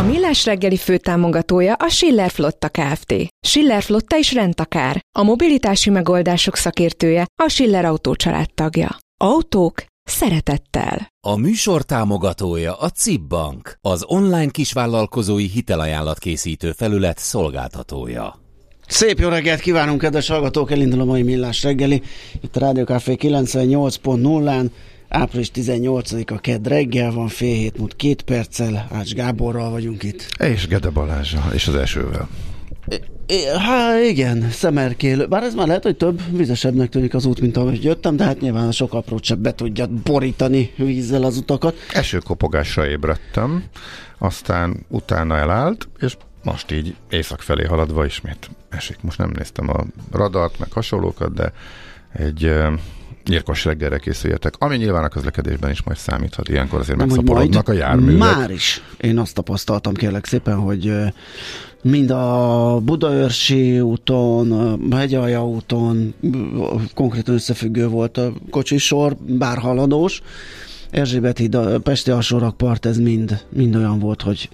A Millás reggeli főtámogatója a Schiller Flotta Kft. Schiller Flotta is rendtakár. A mobilitási megoldások szakértője a Schiller Autó tagja. Autók szeretettel. A műsor támogatója a CIP Bank, az online kisvállalkozói hitelajánlat készítő felület szolgáltatója. Szép jó reggelt kívánunk, kedves hallgatók! Elindul a mai millás reggeli. Itt a Rádió Café 98.0-án. Április 18-a kedd reggel van, fél hét múlt két perccel. Ács Gáborral vagyunk itt. És Gede Balázsa, és az esővel. Hát igen, szemerkélő. Bár ez már lehet, hogy több vizesebbnek tűnik az út, mint ahogy jöttem, de hát nyilván a sok aprót sem be tudja borítani vízzel az utakat. Esőkopogásra ébredtem, aztán utána elállt, és most így észak felé haladva ismét esik. Most nem néztem a radart, meg hasonlókat, de egy nyírkos reggelre készüljetek, ami nyilván a közlekedésben is majd számíthat. Ilyenkor azért megszaporodnak a járművek. Már is. Én azt tapasztaltam kérlek szépen, hogy mind a Budaörsi úton, a Hegyalja úton konkrétan összefüggő volt a kocsisor, bár haladós. Erzsébet híd, a Pesti alsórakpart, ez mind, mind olyan volt, hogy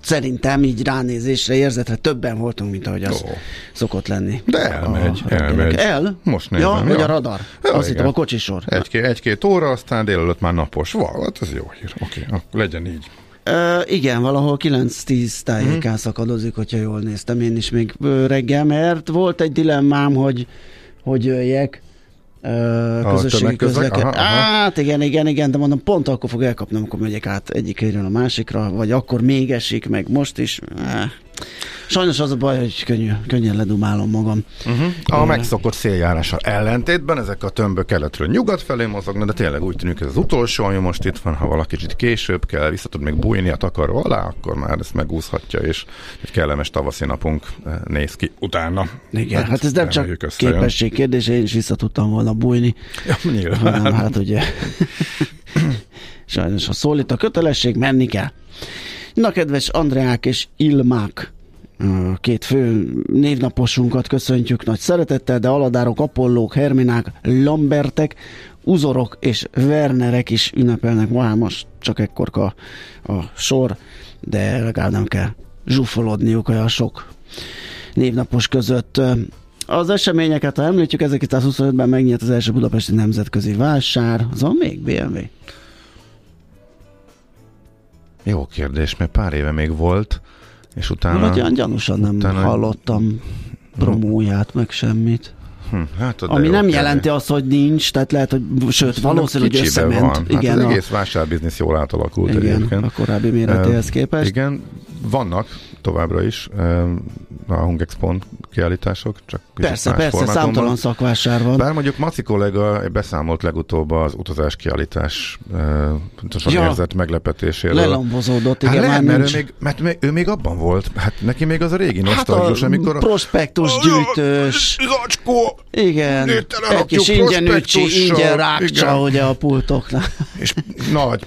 szerintem így ránézésre, érzetre többen voltunk, mint ahogy az oh. szokott lenni. De elmegy, a, elmegy. El? Most nézem. Ja, vagy a radar. Ja, Azt hittem a kocsisor. Egy-két, egy-két óra, aztán délelőtt már napos. Val, hát ez jó hír. Oké, okay, legyen így. Uh, igen, valahol 9-10 tájékán mm. szakadozik, hogyha jól néztem én is még reggel, mert volt egy dilemmám, hogy hogy jöjjek, közösségi közlekedés. Hát igen, igen, igen, de mondom, pont akkor fog elkapni, amikor megyek át egyik a másikra, vagy akkor még esik, meg most is. Sajnos az a baj, hogy könnyű, könnyen ledumálom magam. Uh-huh. A megszokott széljárással ellentétben ezek a tömbök keletről nyugat felé mozognak, de tényleg úgy tűnik, ez az utolsó, ami most itt van, ha valaki kicsit később kell, vissza tud még bújni a takaró alá, akkor már ezt megúszhatja, és egy kellemes tavaszi napunk eh, néz ki utána. Igen, hát, hát ez nem csak képesség kérdése, én is vissza tudtam volna bújni. Ja, nyilván. Hanem, hát ugye sajnos ha szólít a kötelesség, menni kell. Na, kedves Andreák és Ilmák, két fő névnaposunkat köszöntjük nagy szeretettel, de Aladárok, Apollók, Herminák, Lambertek, Uzorok és Wernerek is ünnepelnek ma, most csak ekkor a, sor, de legalább nem kell zsúfolodniuk olyan sok névnapos között. Az eseményeket, ha említjük, 1925-ben megnyílt az első budapesti nemzetközi vásár, az van még BMW? Jó kérdés, mert pár éve még volt, és utána... Vagy olyan gyanúsan nem utána... hallottam promóját, meg semmit. Hm, hát, Ami nem kérdés. jelenti azt, hogy nincs, tehát lehet, hogy sőt, valószínűleg hogy összement. Van. Hát igen, az a... egész vásárbiznisz jól átalakult igen, egyébként. a korábbi méretéhez képest. Igen, vannak továbbra is a Hungexpon kiállítások, csak Persze, persze, formátumban. számtalan szakvásár van. Bár mondjuk Maci kollega beszámolt legutóbb az utazás kiállítás pontosan ja, érzett meglepetésére. Lelambozódott, igen, hát lehet, mert, ő még, mert ő, ő még abban volt, hát neki még az a régi hát nostalgius, amikor a... prospektus gyűjtős. Zacskó, igen, egy kis ingyen ingyen rákcsa, ugye a pultoknál. És nagy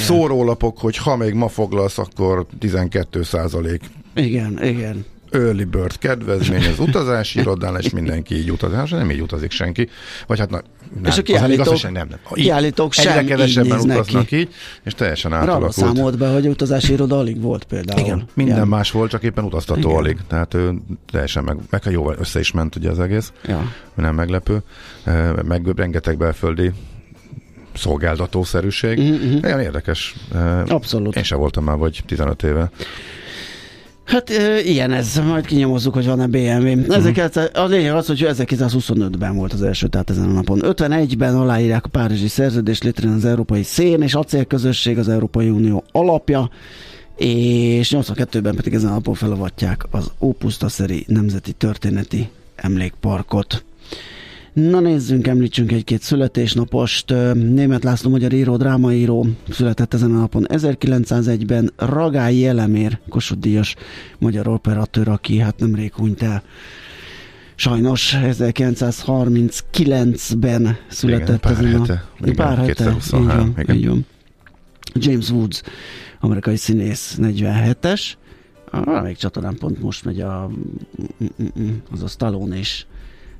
szórólapok, hogy ha még ma foglalsz, akkor 12 százalék igen, igen. early bird kedvezmény az utazási irodán, és mindenki így utazás, nem így utazik senki. Vagy hát na, nem, És a az kiállítók- igaz, hogy nem, nem. Így, kiállítók egyre sem így kevesebben utaznak ki. így, és teljesen átalakult. számolt be, hogy utazási iroda alig volt például. Igen, minden Ilyen. más volt, csak éppen utaztató Igen. alig. Tehát ő teljesen meg, meg jó össze is ment ugye az egész, Ja. nem meglepő. Meg rengeteg belföldi szolgáltatószerűség. Mhm, Olyan érdekes. Abszolút. Én sem voltam már vagy 15 éve. Hát e, ilyen ez, majd kinyomozzuk, hogy van-e BMW. Ezeket, a lényeg az, hogy 1925-ben volt az első, tehát ezen a napon. 51-ben aláírják a Párizsi szerződést, létrejön az Európai Szén és Acélközösség, az Európai Unió alapja, és 82-ben pedig ezen a napon felavatják az Ópusztaszeri Nemzeti Történeti Emlékparkot. Na nézzünk, említsünk egy-két születésnapost. Német László magyar író, drámaíró született ezen a napon 1901-ben. Ragály Elemér, Kossuth Díjas magyar operatőr, aki hát nemrég hunyt el. Sajnos 1939-ben született pár ezen hete. a... Igen, pár hete, így 2023, van, igen. így van. James Woods, amerikai színész, 47-es. Ah, még csatornán pont most megy a, az a Stallone és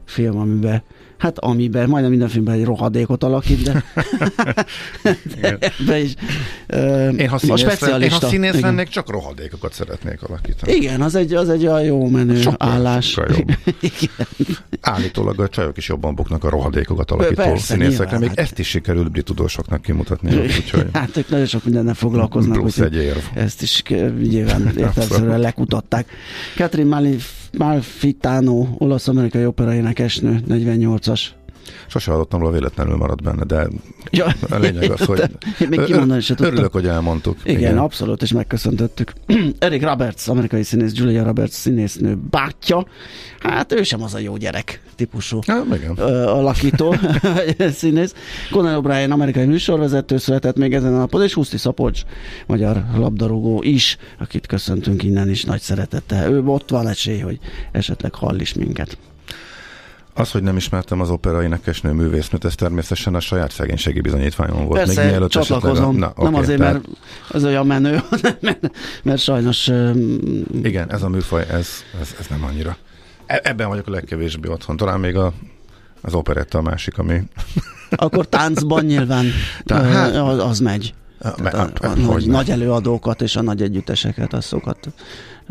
film, amiben, hát amiben, majdnem minden filmben egy rohadékot alakít, de ebbe is. Ö, Én ha a színész, lennék, én ha színész lennék, csak rohadékokat szeretnék alakítani. Igen, az egy, az egy olyan jó menő Sokkal- állás. sokkal jobb. Igen. Állítólag a csajok is jobban buknak a rohadékokat alakító Persze, színészekre. nyilván, Még hát. ezt is sikerült brit tudósoknak kimutatni. Úgyhogy Hát ők nagyon sok mindennel foglalkoznak. plusz egy érv. Ezt is nyilván értelmszerűen lekutatták. Catherine Malif- Malfitano, olasz-amerikai operaénekesnő, 48-as. Sose hallottam róla, véletlenül maradt benne, de Ja, a lényeg az, hogy még kimondani se tudtam. örülök, hogy elmondtuk. Igen, Igen, abszolút, és megköszöntöttük. Eric Roberts, amerikai színész, Julia Roberts színésznő bátyja. Hát ő sem az a jó gyerek típusú Ja, igen. alakító színész. Conan O'Brien, amerikai műsorvezető született még ezen a napon, és Huszti Szapocs, magyar labdarúgó is, akit köszöntünk innen is nagy szeretettel. Ő ott van esély, hogy esetleg hall is minket. Az, hogy nem ismertem az opera énekesnő művésznőt, ez természetesen a saját szegénységi bizonyítványom volt. Persze, Még mielőtt csatlakozom. A... Na, nem oké, azért, tehát, mert az olyan menő, hanem mert, mert sajnos Igen, ez a műfaj, ez, ez, ez nem annyira. E- Ebben vagyok a legkevésbé otthon. Talán még a, az operetta a másik, ami... akkor táncban nyilván Tá- hát- az megy. Hát, Tehát a, a, nagy, hogyne. nagy előadókat és a nagy együtteseket, azokat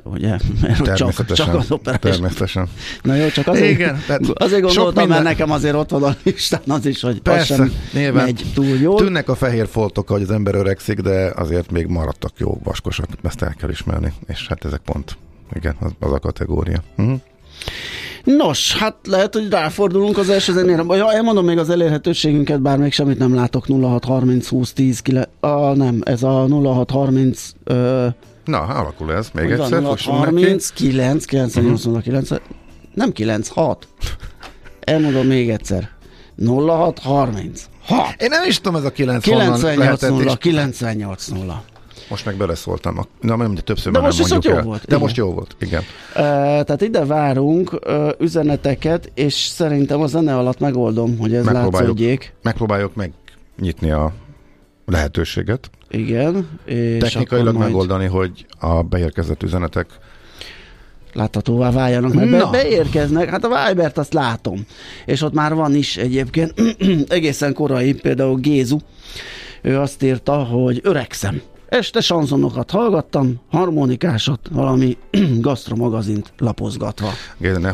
ugye, mert csak, Természetesen. csak az operás. természetesen. Na jó, csak azért, Igen, tehát azért sok gondoltam, minden- mert nekem azért ott van a listán az is, hogy Persze, az sem nyilván. megy túl jól. Tűnnek a fehér foltok, hogy az ember öregszik, de azért még maradtak jó vaskosak, ezt el kell ismerni. És hát ezek pont, igen, az, az a kategória. Uh-huh. Nos, hát lehet, hogy ráfordulunk az első zenére. Ja, elmondom még az elérhetőségünket, bár még semmit nem látok. 0630 20 10 9, ah, nem, ez a 0630 ö, Na, alakul ez. Még Hogy egyszer, van, fussunk neki. 30, 9, 98, 09, nem 9, 6. Elmondom még egyszer. 06, 30. 6. Én nem is tudom, ez a 9 honnan 98, lehetett, 0, és 98, 0. most meg beleszóltam. Na, mondja, többször De már most nem mondjuk jó el. volt, De igen. most jó volt, igen. Uh, tehát ide várunk uh, üzeneteket, és szerintem a zene alatt megoldom, hogy ez Megpróbáljuk. látszódjék. Megpróbáljuk megnyitni a lehetőséget. Igen. És Technikailag majd megoldani, hogy a beérkezett üzenetek láthatóvá váljanak, mert be, Na. beérkeznek, hát a Vibert azt látom, és ott már van is egyébként egészen korai, például Gézu, ő azt írta, hogy öregszem. Este sanzonokat hallgattam, harmonikásot, valami gasztromagazint lapozgatva. Géza, ne,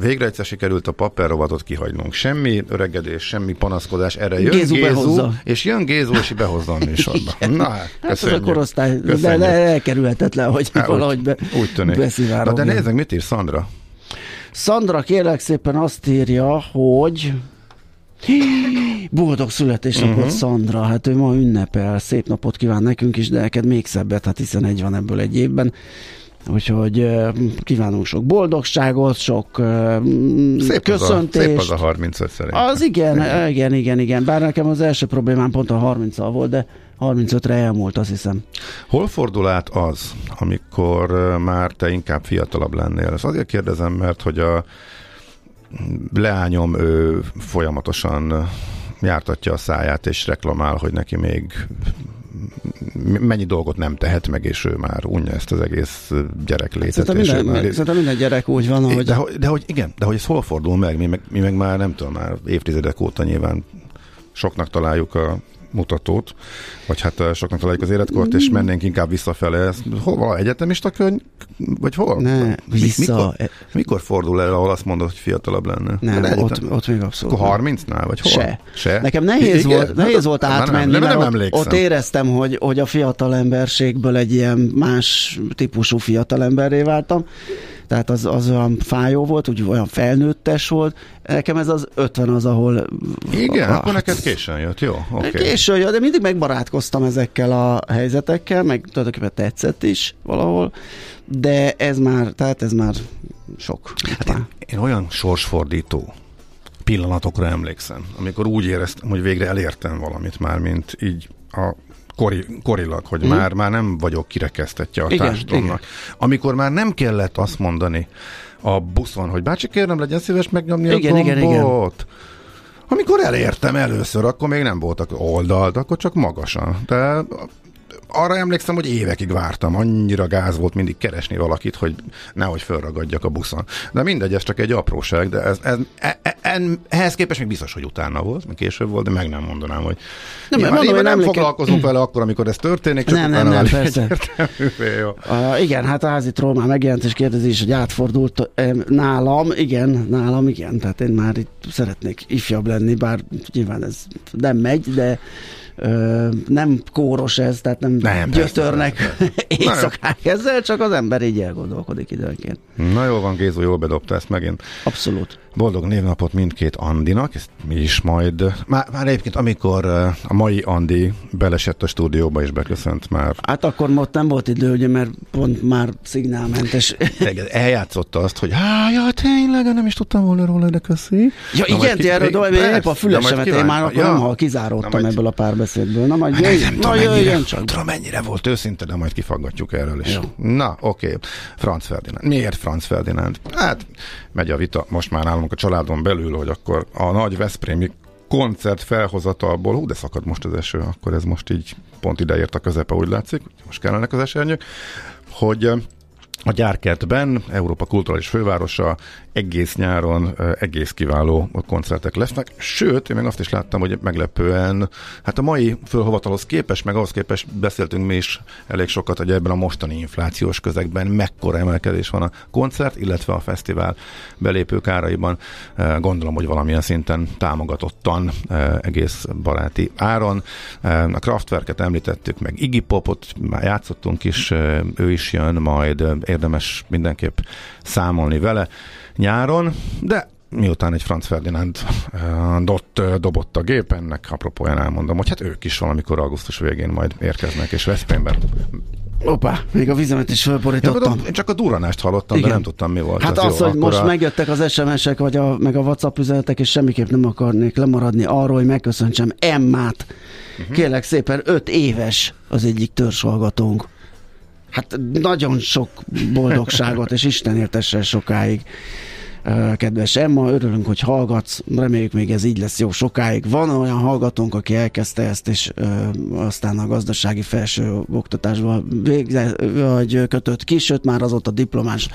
végre egyszer sikerült a papírrovatot kihagynunk. Semmi öregedés, semmi panaszkodás, erre jön Gézu Gézu, behozza. és jön Gézu, és behozza a műsorba. Na hát, Hát ez a köszönjük. korosztály, de, Köszönjük. de elkerülhetetlen, hogy Hát, valahogy be, Úgy tűnik. Na, de nézzük, mit ír Szandra? Szandra kérlek szépen azt írja, hogy Hí, boldog születésnapot uh-huh. Szandra, hát ő ma ünnepel, szép napot kíván nekünk is, de neked még szebbet, hát hiszen egy van ebből egy évben. Úgyhogy kívánunk sok boldogságot, sok Szép köszöntést. Az a, szép az a 35 szerintem. Az igen, igen, igen, igen, igen. Bár nekem az első problémám pont a 30-al volt, de 35-re elmúlt, azt hiszem. Hol fordul át az, amikor már te inkább fiatalabb lennél? Ezt azért kérdezem, mert hogy a leányom ő folyamatosan jártatja a száját, és reklamál, hogy neki még mennyi dolgot nem tehet meg, és ő már unja ezt az egész gyerek létet. Szerintem minden, már- szerintem minden gyerek úgy van, ahogy... de, hogy- de hogy igen, de hogy ez hol fordul meg? Mi meg, mi meg már nem tudom, már évtizedek óta nyilván soknak találjuk a mutatót, vagy hát eh, soknak találjuk az életkort, és mennénk inkább visszafele. Vala egyetemista könyv, vagy hol? Ne, vissza. Mikor, mikor fordul el, ahol azt mondod, hogy fiatalabb lenne? Nem, Hát ott, ott még abszolút. Akkor nem. 30-nál, vagy hol? Se. Se? Nekem nehéz Igen? volt, nehéz Hát volt már nem- átmenni, nem, nem, nem ott, ott éreztem, hogy, hogy a fiatal emberségből egy ilyen más típusú fiatal emberré váltam. Tehát az, az olyan fájó volt, úgy olyan felnőttes volt. Nekem ez az 50 az, ahol... Igen, Ah, akkor neked későn jött, jó? Okay. Későn, ja, de mindig megbarátkoztam ezekkel a helyzetekkel, meg tulajdonképpen tetszett is valahol, de ez már, tehát ez már sok. Hát én, én olyan sorsfordító pillanatokra emlékszem, amikor úgy éreztem, hogy végre elértem valamit már, mint így a kori, korilag, hogy már, már nem vagyok kirekesztetje a. Igen, társadalomnak. Amikor már nem kellett azt mondani a buszon, hogy bácsi kérem, legyen szíves megnyomni Igen, a igen, igen. gombot. Amikor elértem először, akkor még nem voltak oldalt, akkor csak magasan. De arra emlékszem, hogy évekig vártam, annyira gáz volt mindig keresni valakit, hogy nehogy felragadjak a buszon. De mindegy, ez csak egy apróság, de ez, ez, e, e, ehhez képest még biztos, hogy utána volt, meg később volt, de meg nem mondanám, hogy Nem, nem, mondom, nem, emléke- foglalkozunk vele akkor, amikor ez történik, csak Nem, nem, nem, persze. Uh, igen, hát a házi troll már megjelent, és kérdezi is, hogy átfordult nálam, igen, nálam, igen, tehát én már itt szeretnék ifjabb lenni, bár nyilván ez nem megy, de nem kóros ez, tehát nem, Nem, gyötörnek éjszakák ezzel, csak az ember így elgondolkodik időnként. Na jó van, Gézó, jól bedobta ezt megint. Abszolút. Boldog névnapot mindkét Andinak, ezt mi is majd, már, már egyébként amikor eh, a mai Andi belesett a stúdióba és beköszönt már, Hát akkor ott nem volt idő, ugye, mert pont már szignálmentes. Eljátszotta azt, hogy há, ja, tényleg, nem is tudtam volna róla, de köszi. Ja, Na, igen, ti erről persze, épp a fülesemet, én már akkor ja. nem Na, kizáródtam majd- ebből a párbeszédből. Na majd jöjj, nem na tudom, jöjjön csak. tudom, mennyire volt őszinte, de majd kifaggatjuk erről is. Jó. Na, oké. Franz Ferdinand. Miért Franz Ferdinand? Hát, megy a vita most már nálunk a családon belül, hogy akkor a nagy Veszprémi koncert felhozatalból, hú, de szakad most az eső, akkor ez most így pont ideért a közepe, úgy látszik, most kellenek az esernyők, hogy a gyárkertben, Európa kulturális fővárosa, egész nyáron egész kiváló koncertek lesznek, sőt, én meg azt is láttam, hogy meglepően, hát a mai fölhovatalhoz képest, meg ahhoz képest beszéltünk mi is elég sokat, hogy ebben a mostani inflációs közegben mekkora emelkedés van a koncert, illetve a fesztivál belépők áraiban. Gondolom, hogy valamilyen szinten támogatottan, egész baráti áron. A Kraftwerket említettük, meg Iggy Popot már játszottunk is, ő is jön, majd érdemes mindenképp számolni vele nyáron, de miután egy Franz Ferdinand uh, dott, uh, dobott a gép, ennek apropóján elmondom, hogy hát ők is valamikor augusztus végén majd érkeznek, és Veszprémben. Hoppá, még a vizemet is Ja, fölborítottam. én csak a duranást hallottam, Igen. de nem tudtam, mi volt. Hát Ez az, jó, hogy most a- megjöttek az SMS-ek, vagy a, meg a WhatsApp üzenetek, és semmiképp nem akarnék lemaradni arról, hogy megköszöntsem Emmát. Uh-huh. Kérlek szépen, öt éves az egyik törzshallgatónk. Hát nagyon sok boldogságot, és Isten éltesse sokáig. Kedves Emma, örülünk, hogy hallgatsz, reméljük még ez így lesz jó sokáig. Van olyan hallgatónk, aki elkezdte ezt, és aztán a gazdasági felső oktatásba végze, vagy kötött ki, sőt már azóta diplomás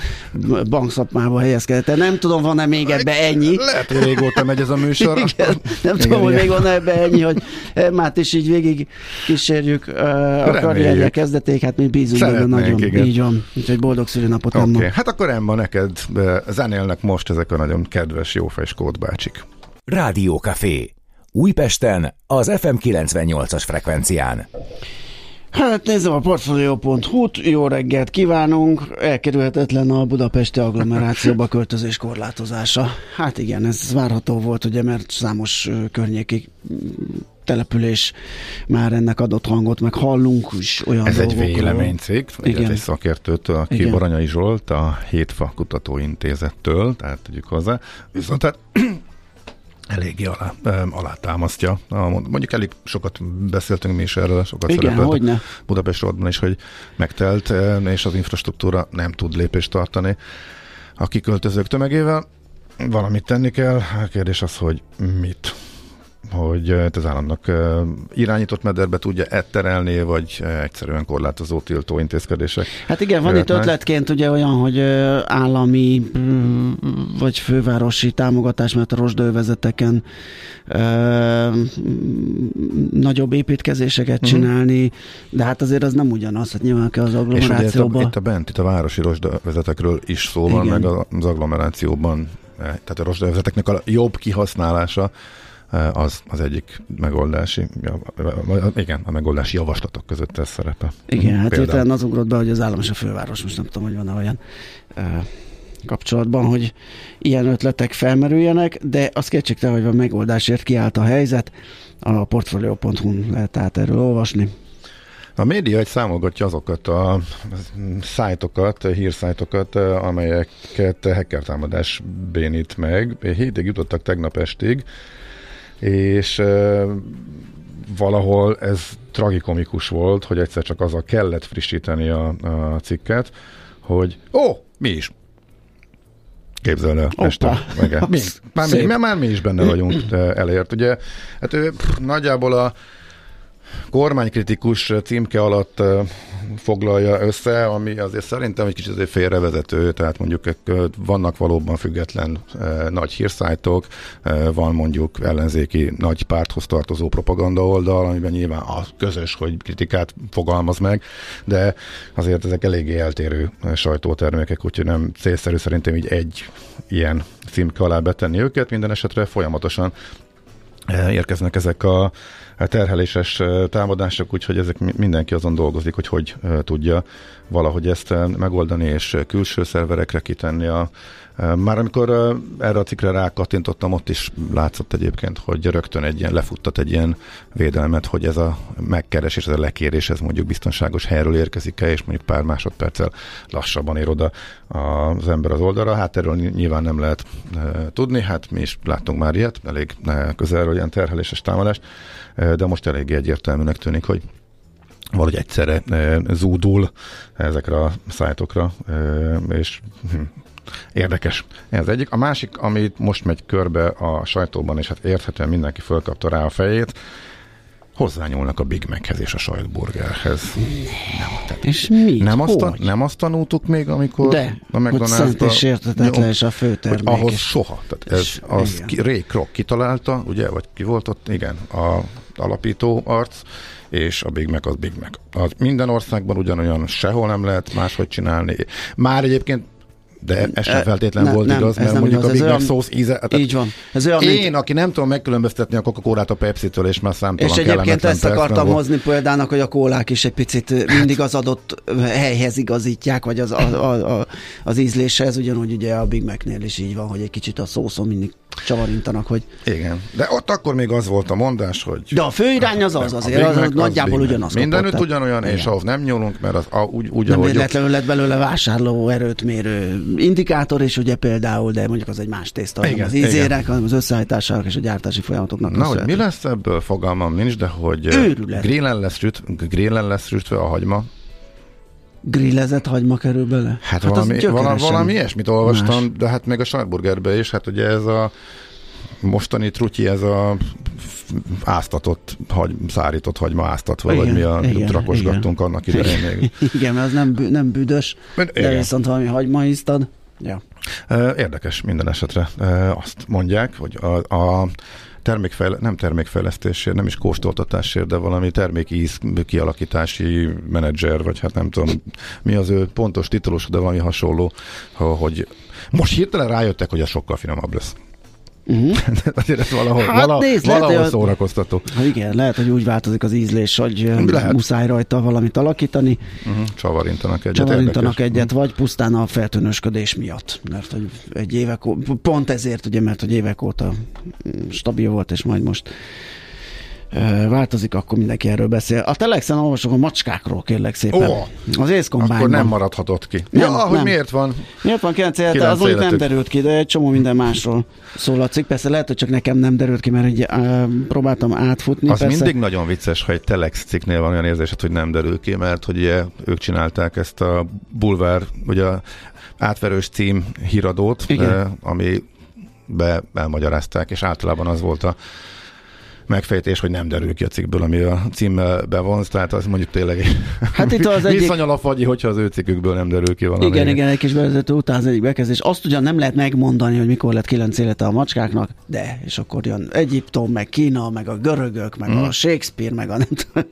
bankszakmába helyezkedett. el. Nem tudom, van-e még ebbe ennyi. Lehet, hogy régóta megy ez a műsor. Igen, nem Igen, tudom, hogy igen. még van ebbe ennyi, hogy Emmát is így végig kísérjük a karrierje kezdeték, hát mi bízunk benne nagyon. igen. Így van. Úgyhogy boldog szülinapot, Oké, Emma. okay. hát akkor Emma, neked zenélnek most ezek a nagyon kedves, jófej skót bácsik. Rádiókafé. Újpesten az FM 98-as frekvencián. Hát nézzem a Portfolio.hu-t, jó reggelt kívánunk, elkerülhetetlen a budapesti agglomerációba költözés korlátozása. Hát igen, ez várható volt, ugye, mert számos környéki település már ennek adott hangot, meg hallunk is olyan Ez egy dolgokról. véleménycég, Igen. Egy szakértőtől, aki Igen. Baranyai Zsolt, a Hétfa Kutatóintézettől, tehát tegyük hozzá. Viszont hát eléggé alá, alátámasztja. A- Mondjuk elég sokat beszéltünk mi is erről, sokat Igen, szerepelt. Budapest Roadban is, hogy megtelt, és az infrastruktúra nem tud lépést tartani a kiköltözők tömegével. Valamit tenni kell. A kérdés az, hogy mit. Hogy eh, az államnak eh, irányított mederbe tudja etterelni, vagy eh, egyszerűen korlátozó tiltó intézkedések. Hát igen, van itt ötletként ugye olyan, hogy állami mm, vagy fővárosi támogatás, mert a rozsdővezeteken nagyobb építkezéseket mhm. csinálni, de hát azért az nem ugyanaz, hát nyilván kell az agglomerációban. És itt a, itt a bent, itt a városi rozsdővezetekről is szó van, meg az agglomerációban, tehát a rozsdővezeteknek a jobb kihasználása az, az egyik megoldási, igen, a megoldási javaslatok között ez szerepe. Igen, hát hirtelen az ugrott be, hogy az állam és a főváros, most nem tudom, hogy van-e olyan kapcsolatban, hogy ilyen ötletek felmerüljenek, de az kétségtelen, hogy a megoldásért kiállt a helyzet. A portfolio.hu lehet át erről olvasni. A média egy számolgatja azokat a szájtokat, hírszájtokat, amelyeket hacker támadás bénít meg. Hétig jutottak tegnap estig, és valahol ez tragikomikus volt, hogy egyszer csak azzal kellett frissíteni a, a cikket, hogy ó, mi is. Képzeld el, este. Igen. Mi, már, mi, már mi is benne vagyunk elért. Ugye, hát ő pff, nagyjából a kormánykritikus címke alatt foglalja össze, ami azért szerintem egy kicsit azért félrevezető, tehát mondjuk vannak valóban független nagy hírszájtok, van mondjuk ellenzéki nagy párthoz tartozó propaganda oldal, amiben nyilván a közös, hogy kritikát fogalmaz meg, de azért ezek eléggé eltérő sajtótermékek, úgyhogy nem célszerű szerintem így egy ilyen címke alá betenni őket, minden esetre folyamatosan érkeznek ezek a terheléses támadások, úgyhogy ezek mindenki azon dolgozik, hogy hogy tudja valahogy ezt megoldani, és külső szerverekre kitenni a már amikor erre a cikkre rákattintottam, ott is látszott egyébként, hogy rögtön egy ilyen lefuttat egy ilyen védelmet, hogy ez a megkeresés, ez a lekérés, ez mondjuk biztonságos helyről érkezik-e, és mondjuk pár másodperccel lassabban ér oda az ember az oldalra. Hát erről nyilván nem lehet tudni, hát mi is láttunk már ilyet, elég közelről ilyen terheléses támadást, de most eléggé egyértelműnek tűnik, hogy valahogy egyszerre zúdul ezekre a szájtokra, és hm, Érdekes. Ez egyik. A másik, amit most megy körbe a sajtóban, és hát érthetően mindenki fölkapta rá a fejét, hozzányúlnak a Big Machez és a sajtburgerhez. Nem, és mi? Nem azt, nem azt tanultuk még, amikor De, a McDonald's szent és értetetlen és a főtermék. Ahhoz soha. Tehát ez, az ki, Ray Kroc kitalálta, ugye, vagy ki volt ott? Igen, a alapító arc, és a Big Mac az Big Mac. Az minden országban ugyanolyan sehol nem lehet máshogy csinálni. Már egyébként de ez sem e, feltétlen ne, volt nem, igaz, mert mondjuk igaz, a Big Mac szósz íze... Így van. Ez olyan, én, mint... aki nem tudom megkülönböztetni a Coca-Colát a Pepsi-től, és már számtalan És egyébként ezt akartam volt. hozni példának, hogy a kólák is egy picit mindig az adott helyhez igazítják, vagy az, a, a, a, az ízléshez, ugyanúgy ugye a Big Mac-nél is így van, hogy egy kicsit a szószon mindig csavarintanak, hogy... Igen, de ott akkor még az volt a mondás, hogy... De a fő irány az az azért, az, az, az nagyjából ugyanaz. Mindenütt kapott, ugyanolyan, és ahhoz nem nyúlunk, mert az a, úgy, úgy Nem véletlenül lett belőle vásárló erőt mérő indikátor, és ugye például, de mondjuk az egy más tészta, igen, az ízérek, hanem az összeállításának és a gyártási folyamatoknak. Na, hogy mi lesz ebből, fogalmam nincs, de hogy grillen lesz, süt, grillen lesz sütve a hagyma, grillezett hagyma kerül bele? Hát, hát valami, valami, valami ilyesmit olvastam, más. de hát még a sajtburgerbe is, hát ugye ez a mostani trutyi, ez a áztatott, hagy, szárított hagyma áztatva, igen, vagy mi a igen, rakosgattunk igen. annak idején még. Igen, mert az nem, nem büdös, de igen. viszont valami hagyma íztad. Ja. Érdekes minden esetre. Azt mondják, hogy a, a termékfejle, nem termékfejlesztésért, nem is kóstoltatásért, de valami termékíz kialakítási menedzser, vagy hát nem tudom, mi az ő pontos titulus, de valami hasonló, hogy most hirtelen rájöttek, hogy ez sokkal finomabb lesz. Uh-huh. Azért ez valahol, hát valahol, nézd, valahol lehet, szórakoztató. Ha igen, lehet, hogy úgy változik az ízlés, hogy lehet. muszáj rajta valamit alakítani. Uh-huh. Csavarintanak egyet. Csavarintanak érdekes. egyet, vagy pusztán a feltűnősködés miatt. Mert hogy egy évek, pont ezért, ugye, mert hogy évek óta stabil volt, és majd most változik, akkor mindenki erről beszél. A Telexen olvasok a macskákról, kérlek szépen. Oh, az észkombányban. Akkor nem maradhatott ki. Nem, ja, hogy nem. miért van? Miért van 9 élete? Az mondjuk nem derült ki, de egy csomó minden másról szól a cikk. Persze lehet, hogy csak nekem nem derült ki, mert így uh, próbáltam átfutni. Az persze. mindig nagyon vicces, hogy egy Telex cikknél van olyan érzésed, hogy nem derül ki, mert hogy ugye ők csinálták ezt a bulvár, vagy a átverős cím híradót, Igen. ami be elmagyarázták, és általában az volt a megfejtés, hogy nem derül ki a cikkből, ami a címmel bevonz, tehát az mondjuk tényleg Hát itt az egyik... Viszonyal a fagyi, hogyha az ő cikkükből nem derül ki valami. Igen, igen, egy kis bevezető után az egyik bekezdés. Azt ugyan nem lehet megmondani, hogy mikor lett kilenc élete a macskáknak, de, és akkor jön Egyiptom, meg Kína, meg a görögök, meg hmm. a Shakespeare, meg a nem tudom.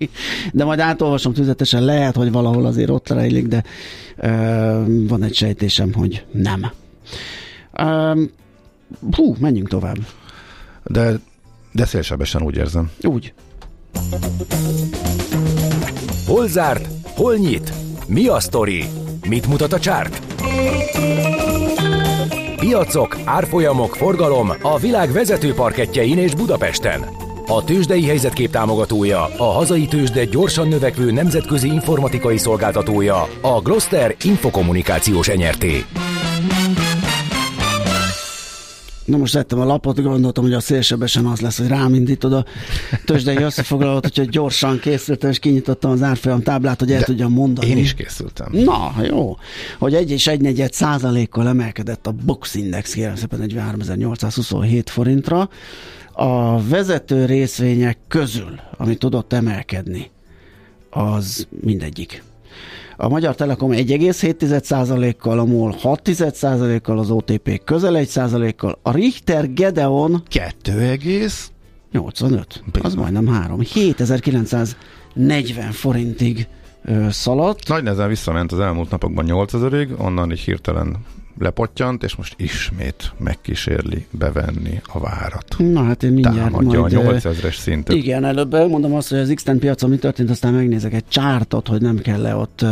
De majd átolvasom tüzetesen, lehet, hogy valahol azért ott rejlik, de ö, van egy sejtésem, hogy nem. Ö, hú, menjünk tovább. De, de szélsebesen úgy érzem. Úgy. Hol zárt? Hol nyit? Mi a sztori? Mit mutat a csárt? Piacok, árfolyamok, forgalom a világ vezető parketjein és Budapesten. A tőzsdei helyzetkép támogatója, a hazai tőzsde gyorsan növekvő nemzetközi informatikai szolgáltatója, a Gloster Infokommunikációs enyerté. Na most lettem a lapot, gondoltam, hogy a szélsebesen az lesz, hogy rám indítod a tőzsdei összefoglalót, úgyhogy gyorsan készültem, és kinyitottam az árfolyam táblát, hogy el De tudjam mondani. Én is készültem. Na, jó. Hogy egy és egy negyed százalékkal emelkedett a Box Index, kérem szépen 43.827 forintra. A vezető részvények közül, ami tudott emelkedni, az mindegyik. A Magyar Telekom 1,7%-kal, a MOL 6%-kal, az OTP közel 1%-kal, a Richter Gedeon 2 egész 85, az majdnem 3, 7940 forintig szaladt. Nagy nehezen visszament az elmúlt napokban 8000-ig, onnan így hirtelen lepottyant, és most ismét megkísérli bevenni a várat. Na hát én mindjárt Támadja majd... a ö, 8000-es szintet. Igen, előbb elmondom azt, hogy az x piacon mi történt, aztán megnézek egy csártot, hogy nem kell le ott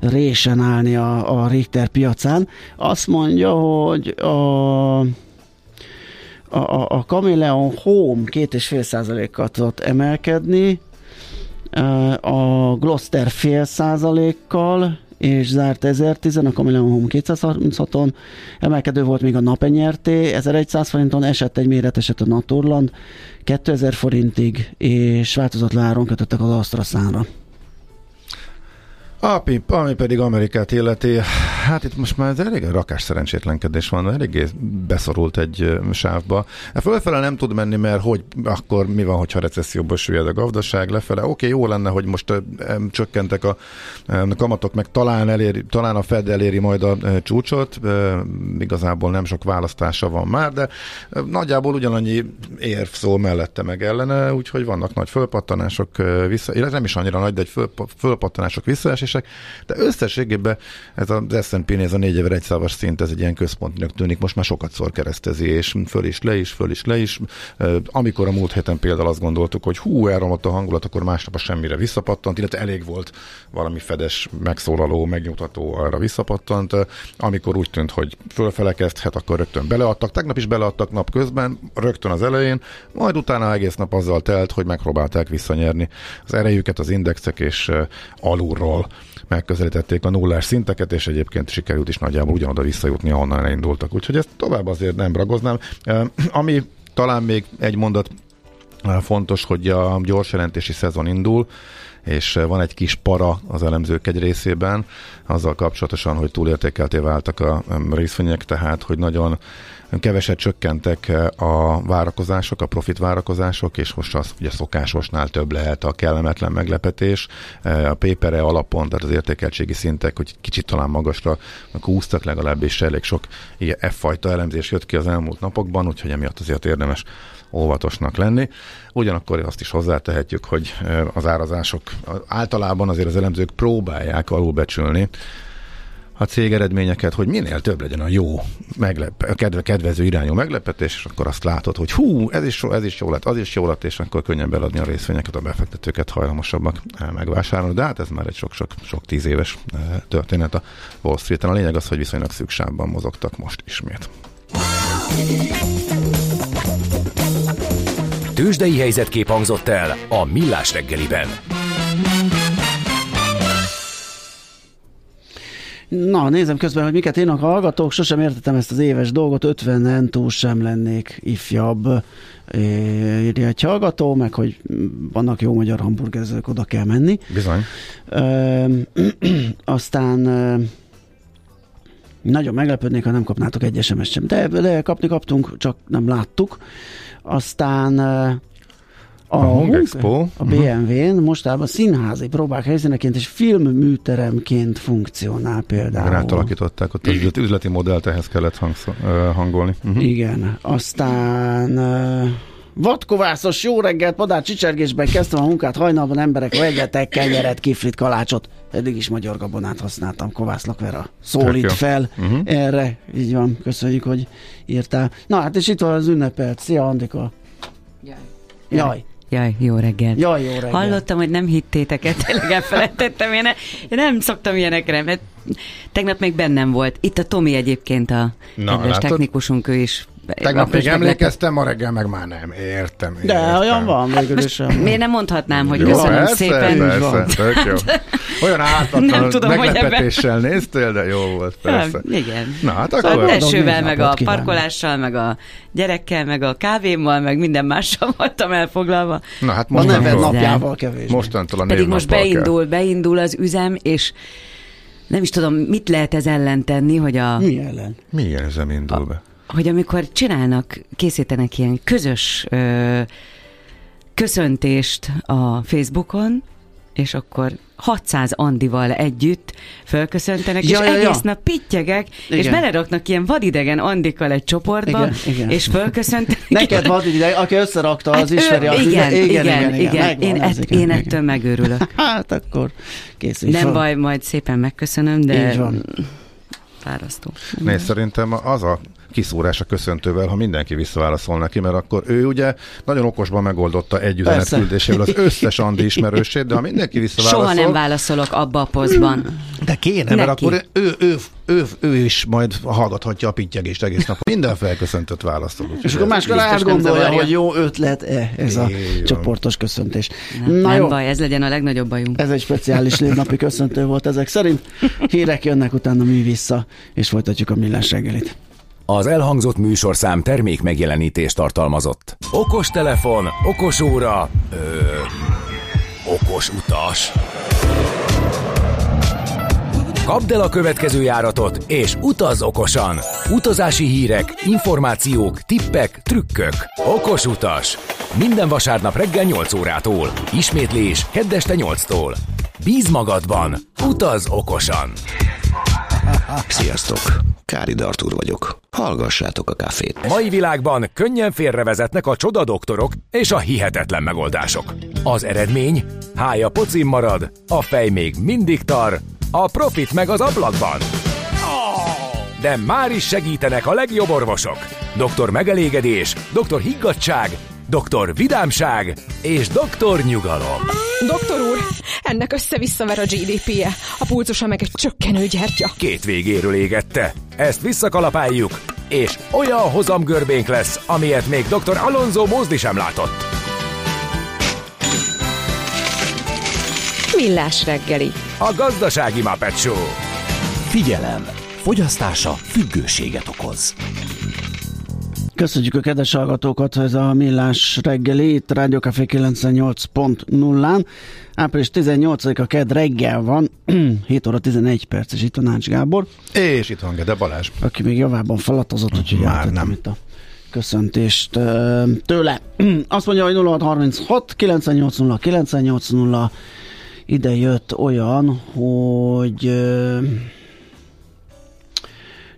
résen állni a, a Richter piacán. Azt mondja, hogy a a, a, Chameleon Home 2,5 százalékkal tudott emelkedni, a Gloster fél százalékkal, és zárt 1010 a Chameleon Home 236-on, emelkedő volt még a Napenyerté, 1100 forinton esett egy méreteset a Naturland, 2000 forintig, és változatlan áron kötöttek az AstraZánra. Ami, ami pedig Amerikát illeti, hát itt most már ez elég rakás szerencsétlenkedés van, eléggé beszorult egy sávba. E Fölfele nem tud menni, mert hogy akkor mi van, hogyha recesszióba süllyed a gazdaság lefele. Oké, jó lenne, hogy most csökkentek a kamatok, meg talán, eléri, talán a Fed eléri majd a csúcsot, igazából nem sok választása van már, de nagyjából ugyanannyi érv szól mellette meg ellene, úgyhogy vannak nagy fölpattanások vissza, illetve nem is annyira nagy, de egy föl, fölpattanások visszaesések, de összességében ez az S&P-nél ez a 4100 szavas szint, ez egy ilyen központnak tűnik, most már sokat szor keresztezi, és föl is, le is, föl is, le is. Amikor a múlt héten például azt gondoltuk, hogy hú, elromlott a hangulat, akkor másnap a semmire visszapattant, illetve elég volt valami fedes, megszólaló, megnyugtató arra visszapattant. Amikor úgy tűnt, hogy fölfele kezdhet, akkor rögtön beleadtak. Tegnap is beleadtak nap közben, rögtön az elején, majd utána egész nap azzal telt, hogy megpróbálták visszanyerni az erejüket az indexek, és alulról megközelítették a nullás szinteket, és egyébként sikerült is nagyjából ugyanoda visszajutni, ahonnan elindultak. Úgyhogy ezt tovább azért nem ragoznám. Ami talán még egy mondat fontos, hogy a gyors jelentési szezon indul, és van egy kis para az elemzők egy részében, azzal kapcsolatosan, hogy túlértékelté váltak a részvények, tehát, hogy nagyon keveset csökkentek eh, a várakozások, a profit várakozások, és most az ugye szokásosnál több lehet a kellemetlen meglepetés. Eh, A pépere alapon, tehát az értékeltségi szintek, hogy kicsit talán magasra húztak legalábbis elég sok ilyen F-fajta elemzés jött ki az elmúlt napokban, úgyhogy emiatt azért érdemes óvatosnak lenni. Ugyanakkor azt is hozzátehetjük, hogy eh, az árazások általában azért az elemzők próbálják alulbecsülni a cég eredményeket, hogy minél több legyen a jó, meglep, kedve, kedvező irányú meglepetés, és akkor azt látod, hogy hú, ez is, ez is jó lett, az is jó lett, és akkor könnyen beladni a részvényeket, a befektetőket hajlamosabbak eh, megvásárolni. De hát ez már egy sok-sok sok tíz éves eh, történet a Wall Street-en. A lényeg az, hogy viszonylag szüksávban mozogtak most ismét. Tőzsdei helyzetkép hangzott el a Millás reggeliben. Na, nézem közben, hogy miket írnak a hallgatók. Sosem értettem ezt az éves dolgot, 50-en túl sem lennék ifjabb. Írja egy hallgató, meg hogy vannak jó magyar hamburgerezők, oda kell menni. Bizony. Ö, aztán nagyon meglepődnék, ha nem kapnátok egy sms sem. De, de kapni kaptunk, csak nem láttuk. Aztán ö, A, Hung Expo. A BMW-n mostában színházi próbák helyszíneként és filmműteremként funkcionál például. Átalakították, ott az üzleti, üzleti modellt ehhez kellett hangszó, uh, hangolni. Uh-huh. Igen, aztán uh, vadkovászos jó reggelt, padár csicsergésben kezdtem a munkát, hajnalban emberek vegyetek kenyeret, kiflit, kalácsot. Eddig is magyar gabonát használtam, kovászlak Vera. Szólít fel Mhm. erre. Így van, köszönjük, hogy írtál. Na hát és itt van az ünnepelt. Szia Andika. Jaj. Jaj, jó reggel. Jaj, jó reggel. Hallottam, hogy nem hittétek el, tényleg elfelejtettem. Én, én nem szoktam ilyenekre, mert tegnap még bennem volt. Itt a Tomi egyébként a Na, kedves látod? technikusunk, ő is. Tegnap Most még emlékeztem, ma reggel meg már nem. Értem. De értem. olyan van végül is. olyan van. Miért nem mondhatnám, hogy Jó, köszönöm persze, szépen. Persze, tök jó. Olyan Nem ártatlan tudom, hogy meglepetéssel néztél, de jó volt, persze. Ja, igen. Na hát Szóval akkor... a Boldog tesővel, meg a kívánok. parkolással, meg a gyerekkel, meg a kávémmal, meg minden mással voltam elfoglalva. Na hát A neved mostantól, napjával kevés. mostantól a Pedig most névnappal kell. beindul, beindul az üzem, és nem is tudom, mit lehet ez ellen tenni, hogy, a, Mi ellen? Milyen üzem indul be? Hogy amikor csinálnak, készítenek ilyen közös ö, köszöntést a Facebookon, és akkor 600 Andival együtt fölköszöntenek, Ja, és ja, ja. egész nap pittyegek, és Igen. beleraknak ilyen vadidegen Andikkal egy csoportba, Igen, igen. és fölköszöntenek. Neked van ide, aki összerakta, az Hát ismeri ő- az igen, ide- igen, igen, igen. megvan Én, ez, ett, igen, én igen. ettől megőrülök. Hát akkor készülj Nem fel. baj, majd szépen megköszönöm, de Így van. fárasztó. Nézd, szerintem az a kiszúrás a köszöntővel, ha mindenki visszaválaszol neki, mert akkor ő ugye nagyon okosban megoldotta egy üzenet Persze. küldésével az összes Andi ismerősét, de ha mindenki visszaválaszol... Soha nem válaszolok abba a posztban. De kéne, mert Neki. akkor ő, ő, ő, ő, is majd hallgathatja a pittyegést egész nap. Minden felköszöntött válaszol. És akkor máskor átgondolja, hogy jó ötlet-e ez a van. csoportos köszöntés. Nem, Na nem jó, baj, ez legyen a legnagyobb bajunk. ez egy speciális névnapi köszöntő volt ezek szerint. Hírek jönnek, utána mi vissza, és folytatjuk a millás reggelit. Az elhangzott műsorszám termék megjelenítést tartalmazott. Okos telefon, okos óra, ö, okos utas. Kapd el a következő járatot, és utazz okosan! Utazási hírek, információk, tippek, trükkök. Okos utas. Minden vasárnap reggel 8 órától. Ismétlés kedd este 8-tól. Bíz magadban. Utazz okosan. Sziasztok! Kári Artúr vagyok. Hallgassátok a kafét. Mai világban könnyen félrevezetnek a csoda doktorok és a hihetetlen megoldások. Az eredmény? Hája pocim marad, a fej még mindig tar, a profit meg az ablakban. De már is segítenek a legjobb orvosok. Doktor megelégedés, doktor higgadság, doktor vidámság és doktor nyugalom. Doktor úr, ennek össze-visszaver a GDP-je, a pulcosa meg egy csökkenő gyertya. Két végéről égette. Ezt visszakalapáljuk, és olyan hozamgörbénk lesz, amilyet még dr. Alonso Mózdi sem látott. Millás reggeli. A gazdasági Muppet Show. Figyelem! Fogyasztása függőséget okoz. Köszönjük a kedves hallgatókat, ez a Millás reggeli, itt Rádió Café 98.0-án. Április 18-a kedd reggel van, 7 óra 11 perc, és itt a Nács Gábor, És itt van Gede Balázs. aki még javában falatozott, úgyhogy Már nem. itt a köszöntést tőle. Azt mondja, hogy 0636 980 980 ide jött olyan, hogy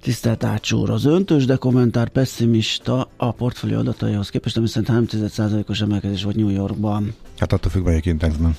Tisztelt Ácsúr, az öntős, de kommentár pessimista a portfólió adataihoz képest, ami szerint 3%-os emelkedés volt New Yorkban. Hát attól függ, melyik indexben.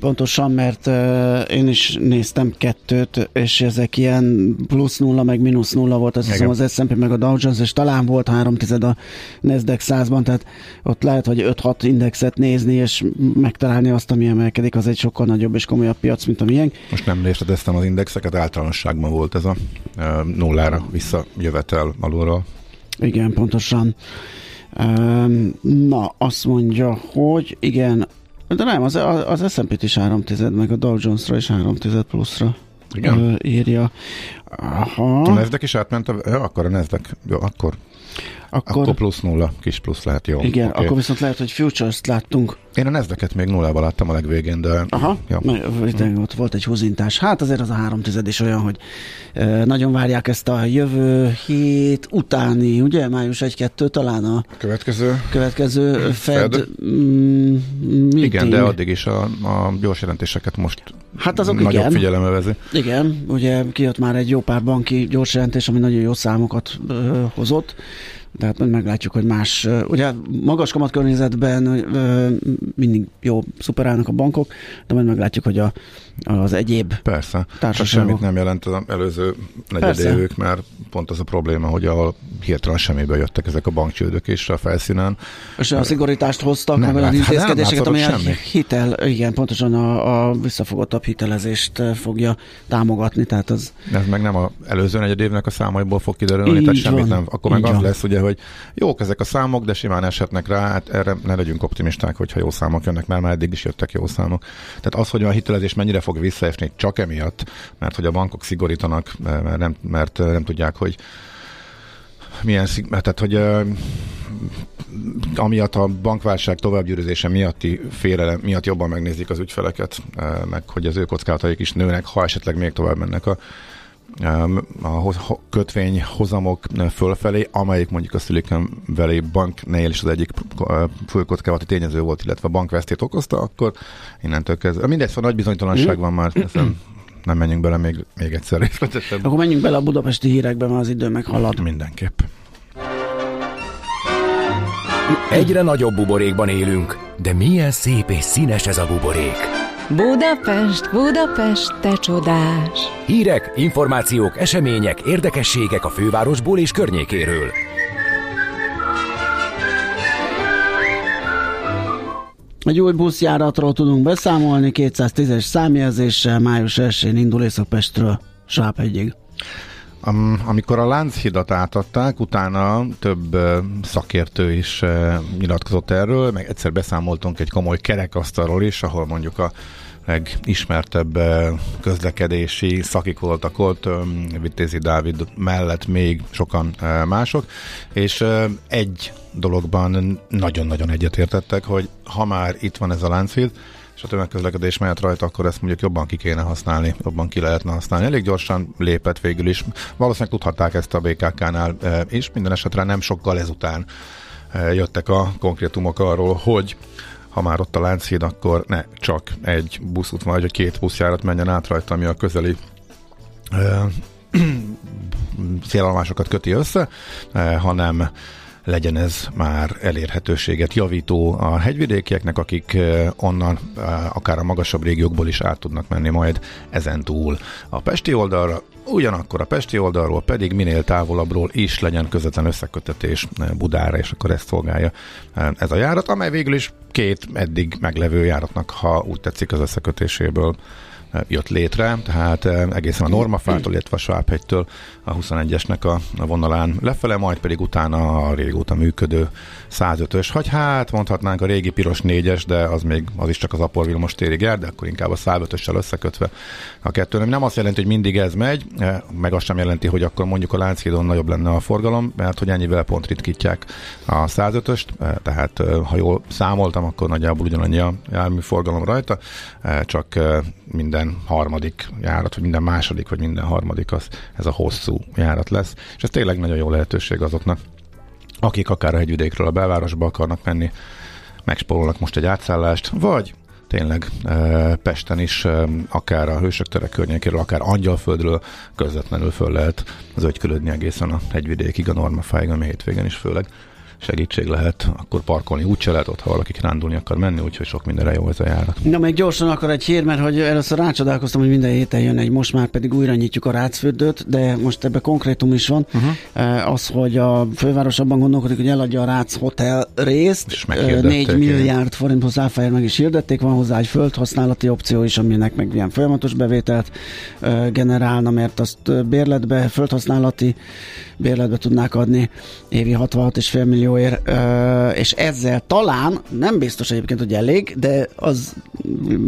Pontosan, mert uh, én is néztem kettőt, és ezek ilyen plusz nulla, meg mínusz nulla volt, azt hiszem az S&P meg a Dow Jones, és talán volt három tized a Nasdaq 100-ban, tehát ott lehet, hogy 5-6 indexet nézni, és megtalálni azt, ami emelkedik, az egy sokkal nagyobb és komolyabb piac, mint a miénk. Most nem részleteztem az indexeket, általánosságban volt ez a e, nullára visszajövetel alulról. Igen, pontosan. Na, azt mondja, hogy igen, de nem, az, az S&P-t is 3 tized, meg a Dow Jones-ra is 3 tized pluszra Igen? írja. Aha. A Nasdaq is átment, a, ja, akkor a Nasdaq, jó, akkor, Akkor, akkor plusz nulla, kis plusz lehet, jó. igen, oké. akkor viszont lehet, hogy futures-t láttunk. Én a Nasdaq-et még nullával láttam a legvégén, de Aha, ja. itt ott volt egy húzintás. Hát azért az a három tized is olyan, hogy nagyon várják ezt a jövő hét utáni, ugye, május 1-2 talán a Következő. következő Fed, Fed. Mm, meeting. Igen, de addig is a, a gyors jelentéseket most Hát azok nagyobb igen. figyelemmel vezi. Igen, ugye kijött már egy jó pár banki gyors jelentés, ami nagyon jó számokat ö, hozott. Tehát majd meglátjuk, hogy más, ugye magas kamat környezetben ö, mindig jó szuperálnak a bankok, de majd meglátjuk, hogy a, az egyéb Persze. Csak semmit nem jelent az előző negyedévük, mert pont az a probléma, hogy ahol hirtelen semmiből jöttek ezek a bankcsődök is a felszínen. és a szigorítást hoztak, Nem meg olyan hát intézkedéseket, ami látszott a semmi. hitel, igen, pontosan a, a visszafogottabb hitelezést ö, fogja támogatni, tehát az Ez meg nem az előző negyedévnek a számaiból fog kiderülni, tehát semmit van. nem. Akkor meg Így az van. lesz ugye, hogy jók ezek a számok, de simán eshetnek rá, hát erre ne legyünk optimisták, hogyha jó számok jönnek, mert már eddig is jöttek jó számok. Tehát az, hogy a hitelezés mennyire fog visszaesni, csak emiatt, mert hogy a bankok szigorítanak, mert nem, mert nem tudják, hogy milyen tehát, hogy amiatt a bankválság továbbgyűrűzése miatti félelem miatt jobban megnézik az ügyfeleket, meg hogy az ő kockázataik is nőnek, ha esetleg még tovább mennek a a kötvény hozamok fölfelé, amelyik mondjuk a Silicon Valley banknél is az egyik főkockázati tényező volt, illetve a bankvesztét okozta, akkor innentől kezdve. Mindegy, szóval nagy bizonytalanság van már, ezen nem menjünk bele még, még egyszer részletesebben. Akkor menjünk bele a budapesti hírekbe, mert az idő meghalad. Mindenképp. Egyre nagyobb buborékban élünk, de milyen szép és színes ez a buborék. Budapest, Budapest, te csodás! Hírek, információk, események, érdekességek a fővárosból és környékéről. Egy új buszjáratról tudunk beszámolni, 210-es számjelzéssel május 1-én indul Északpestről Sáphegyig. Am, amikor a Lánchidat átadták, utána több szakértő is ö, nyilatkozott erről, meg egyszer beszámoltunk egy komoly kerekasztalról is, ahol mondjuk a legismertebb közlekedési szakik voltak ott, ö, Vitézi Dávid mellett még sokan mások, és egy dologban nagyon-nagyon egyetértettek, hogy ha már itt van ez a Lánchíd, és a tömegközlekedés mehet rajta, akkor ezt mondjuk jobban ki kéne használni, jobban ki lehetne használni. Elég gyorsan lépett végül is. Valószínűleg tudhatták ezt a BKK-nál e, is, minden esetre nem sokkal ezután e, jöttek a konkrétumok arról, hogy ha már ott a Lánchíd, akkor ne csak egy buszút vagy, hogy két buszjárat menjen át rajta, ami a közeli e, szélállomásokat köti össze, e, hanem legyen ez már elérhetőséget javító a hegyvidékieknek, akik eh, onnan eh, akár a magasabb régiókból is át tudnak menni majd ezen túl a Pesti oldalra, ugyanakkor a Pesti oldalról pedig minél távolabbról is legyen közvetlen összekötetés eh, Budára, és akkor ezt szolgálja ez a járat, amely végül is két eddig meglevő járatnak, ha úgy tetszik az összekötéséből jött létre, tehát eh, egészen a Normafától, illetve a Svábhegytől a 21-esnek a, vonalán lefele, majd pedig utána a régóta működő 105-ös, vagy hát mondhatnánk a régi piros 4-es, de az még az is csak az Apor Vilmos térig jár, de akkor inkább a 105-össel összekötve a kettő. Nem azt jelenti, hogy mindig ez megy, eh, meg azt sem jelenti, hogy akkor mondjuk a Lánchídon nagyobb lenne a forgalom, mert hogy ennyivel pont ritkítják a 105-öst, eh, tehát eh, ha jól számoltam, akkor nagyjából ugyanannyi a jármű forgalom rajta, csak minden harmadik járat, vagy minden második, vagy minden harmadik az ez a hosszú járat lesz, és ez tényleg nagyon jó lehetőség azoknak, akik akár a hegyvidékről a belvárosba akarnak menni, megspórolnak most egy átszállást, vagy? Tényleg Pesten is, akár a Hősök tere környékéről, akár Angyalföldről közvetlenül föl lehet zögykülödni egészen a hegyvidékig, a Normafáig, ami hétvégen is főleg segítség lehet, akkor parkolni úgyse lehet ott, ha valaki kirándulni akar menni, úgyhogy sok mindenre jó ez a járat. Na, még gyorsan akkor egy hír, mert hogy először rácsodálkoztam, hogy minden héten jön egy, most már pedig újra nyitjuk a Rácfürdőt, de most ebbe konkrétum is van. Uh-huh. Az, hogy a főváros abban gondolkodik, hogy eladja a Rác Hotel részt, És Eh, meghirdették, 4 igen. milliárd forintos áfáját meg is hirdették, van hozzá egy földhasználati opció is, aminek meg ilyen folyamatos bevételt ö, generálna, mert azt bérletbe, földhasználati bérletbe tudnák adni évi 66,5 millió ö, és ezzel talán, nem biztos egyébként, hogy elég, de az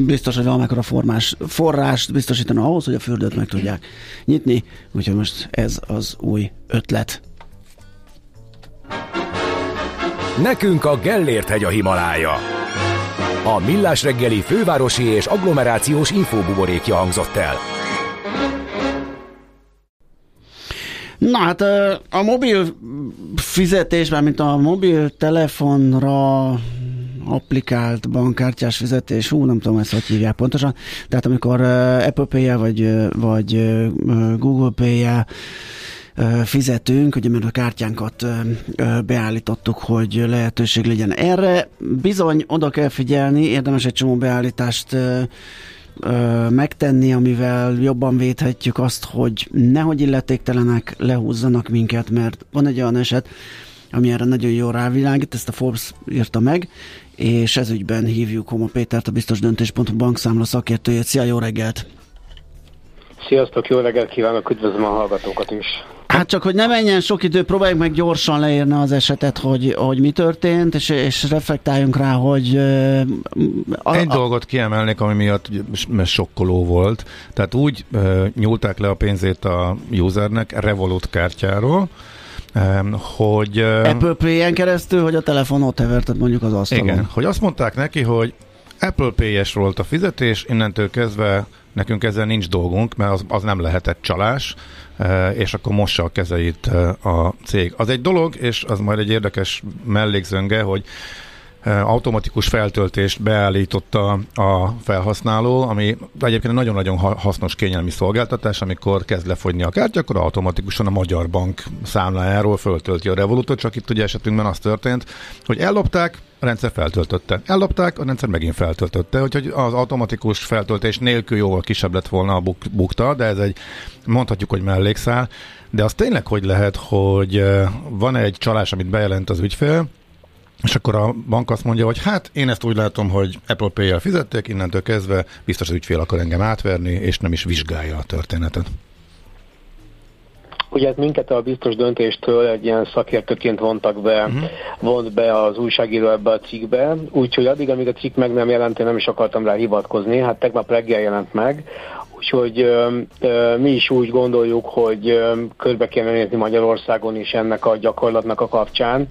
biztos, hogy valamekkora formás, forrást biztosítana ahhoz, hogy a fürdőt meg tudják nyitni, úgyhogy most ez az új ötlet. Nekünk a Gellért hegy a Himalája. A Millás reggeli fővárosi és agglomerációs infóbuborékja hangzott el. Na hát a mobil fizetés, mint a mobil telefonra applikált bankkártyás fizetés, hú, nem tudom ezt hogy hívják pontosan, tehát amikor Apple pay vagy, vagy Google Pay-jel fizetünk, ugye mert a kártyánkat beállítottuk, hogy lehetőség legyen erre. Bizony oda kell figyelni, érdemes egy csomó beállítást ö, megtenni, amivel jobban védhetjük azt, hogy nehogy illetéktelenek lehúzzanak minket, mert van egy olyan eset, ami erre nagyon jól rávilágít, ezt a Forbes írta meg, és ez hívjuk Homa Pétert, a biztos döntés.hu bankszámla szakértőjét. Szia, jó reggelt! Sziasztok, jó reggelt kívánok, üdvözlöm a hallgatókat is. Hát csak, hogy ne menjen sok idő, próbáljuk meg gyorsan leírni az esetet, hogy, hogy mi történt, és, és reflektáljunk rá, hogy... A, Egy a, dolgot kiemelnék, ami miatt sokkoló volt. Tehát úgy uh, nyúlták le a pénzét a usernek Revolut kártyáról, um, hogy... Uh, Apple Pay-en keresztül, hogy a telefon ott mondjuk az asztalon. igen, hogy azt mondták neki, hogy Apple Pay-es volt a fizetés, innentől kezdve nekünk ezzel nincs dolgunk, mert az, az nem lehetett csalás, eh, és akkor mossa a kezeit eh, a cég. Az egy dolog, és az majd egy érdekes mellékzönge, hogy automatikus feltöltést beállította a felhasználó, ami egyébként egy nagyon-nagyon ha- hasznos kényelmi szolgáltatás, amikor kezd lefogyni a kártya, akkor automatikusan a Magyar Bank számlájáról föltölti a Revolutot, csak itt ugye esetünkben az történt, hogy ellopták, a rendszer feltöltötte. Ellopták, a rendszer megint feltöltötte, úgyhogy az automatikus feltöltés nélkül jóval kisebb lett volna a buk- bukta, de ez egy, mondhatjuk, hogy mellékszál, de az tényleg hogy lehet, hogy van egy csalás, amit bejelent az ügyfél, és akkor a bank azt mondja, hogy hát én ezt úgy látom, hogy Apple Pay-jel fizették, innentől kezdve biztos az ügyfél akar engem átverni, és nem is vizsgálja a történetet. Ugye ez minket a biztos döntéstől egy ilyen szakértőként vontak be, uh-huh. vont be az újságíró ebbe a cikkbe, úgyhogy addig, amíg a cikk meg nem jelent, én nem is akartam rá hivatkozni, hát tegnap reggel jelent meg, úgyhogy ö, ö, mi is úgy gondoljuk, hogy ö, körbe kéne nézni Magyarországon is ennek a gyakorlatnak a kapcsán.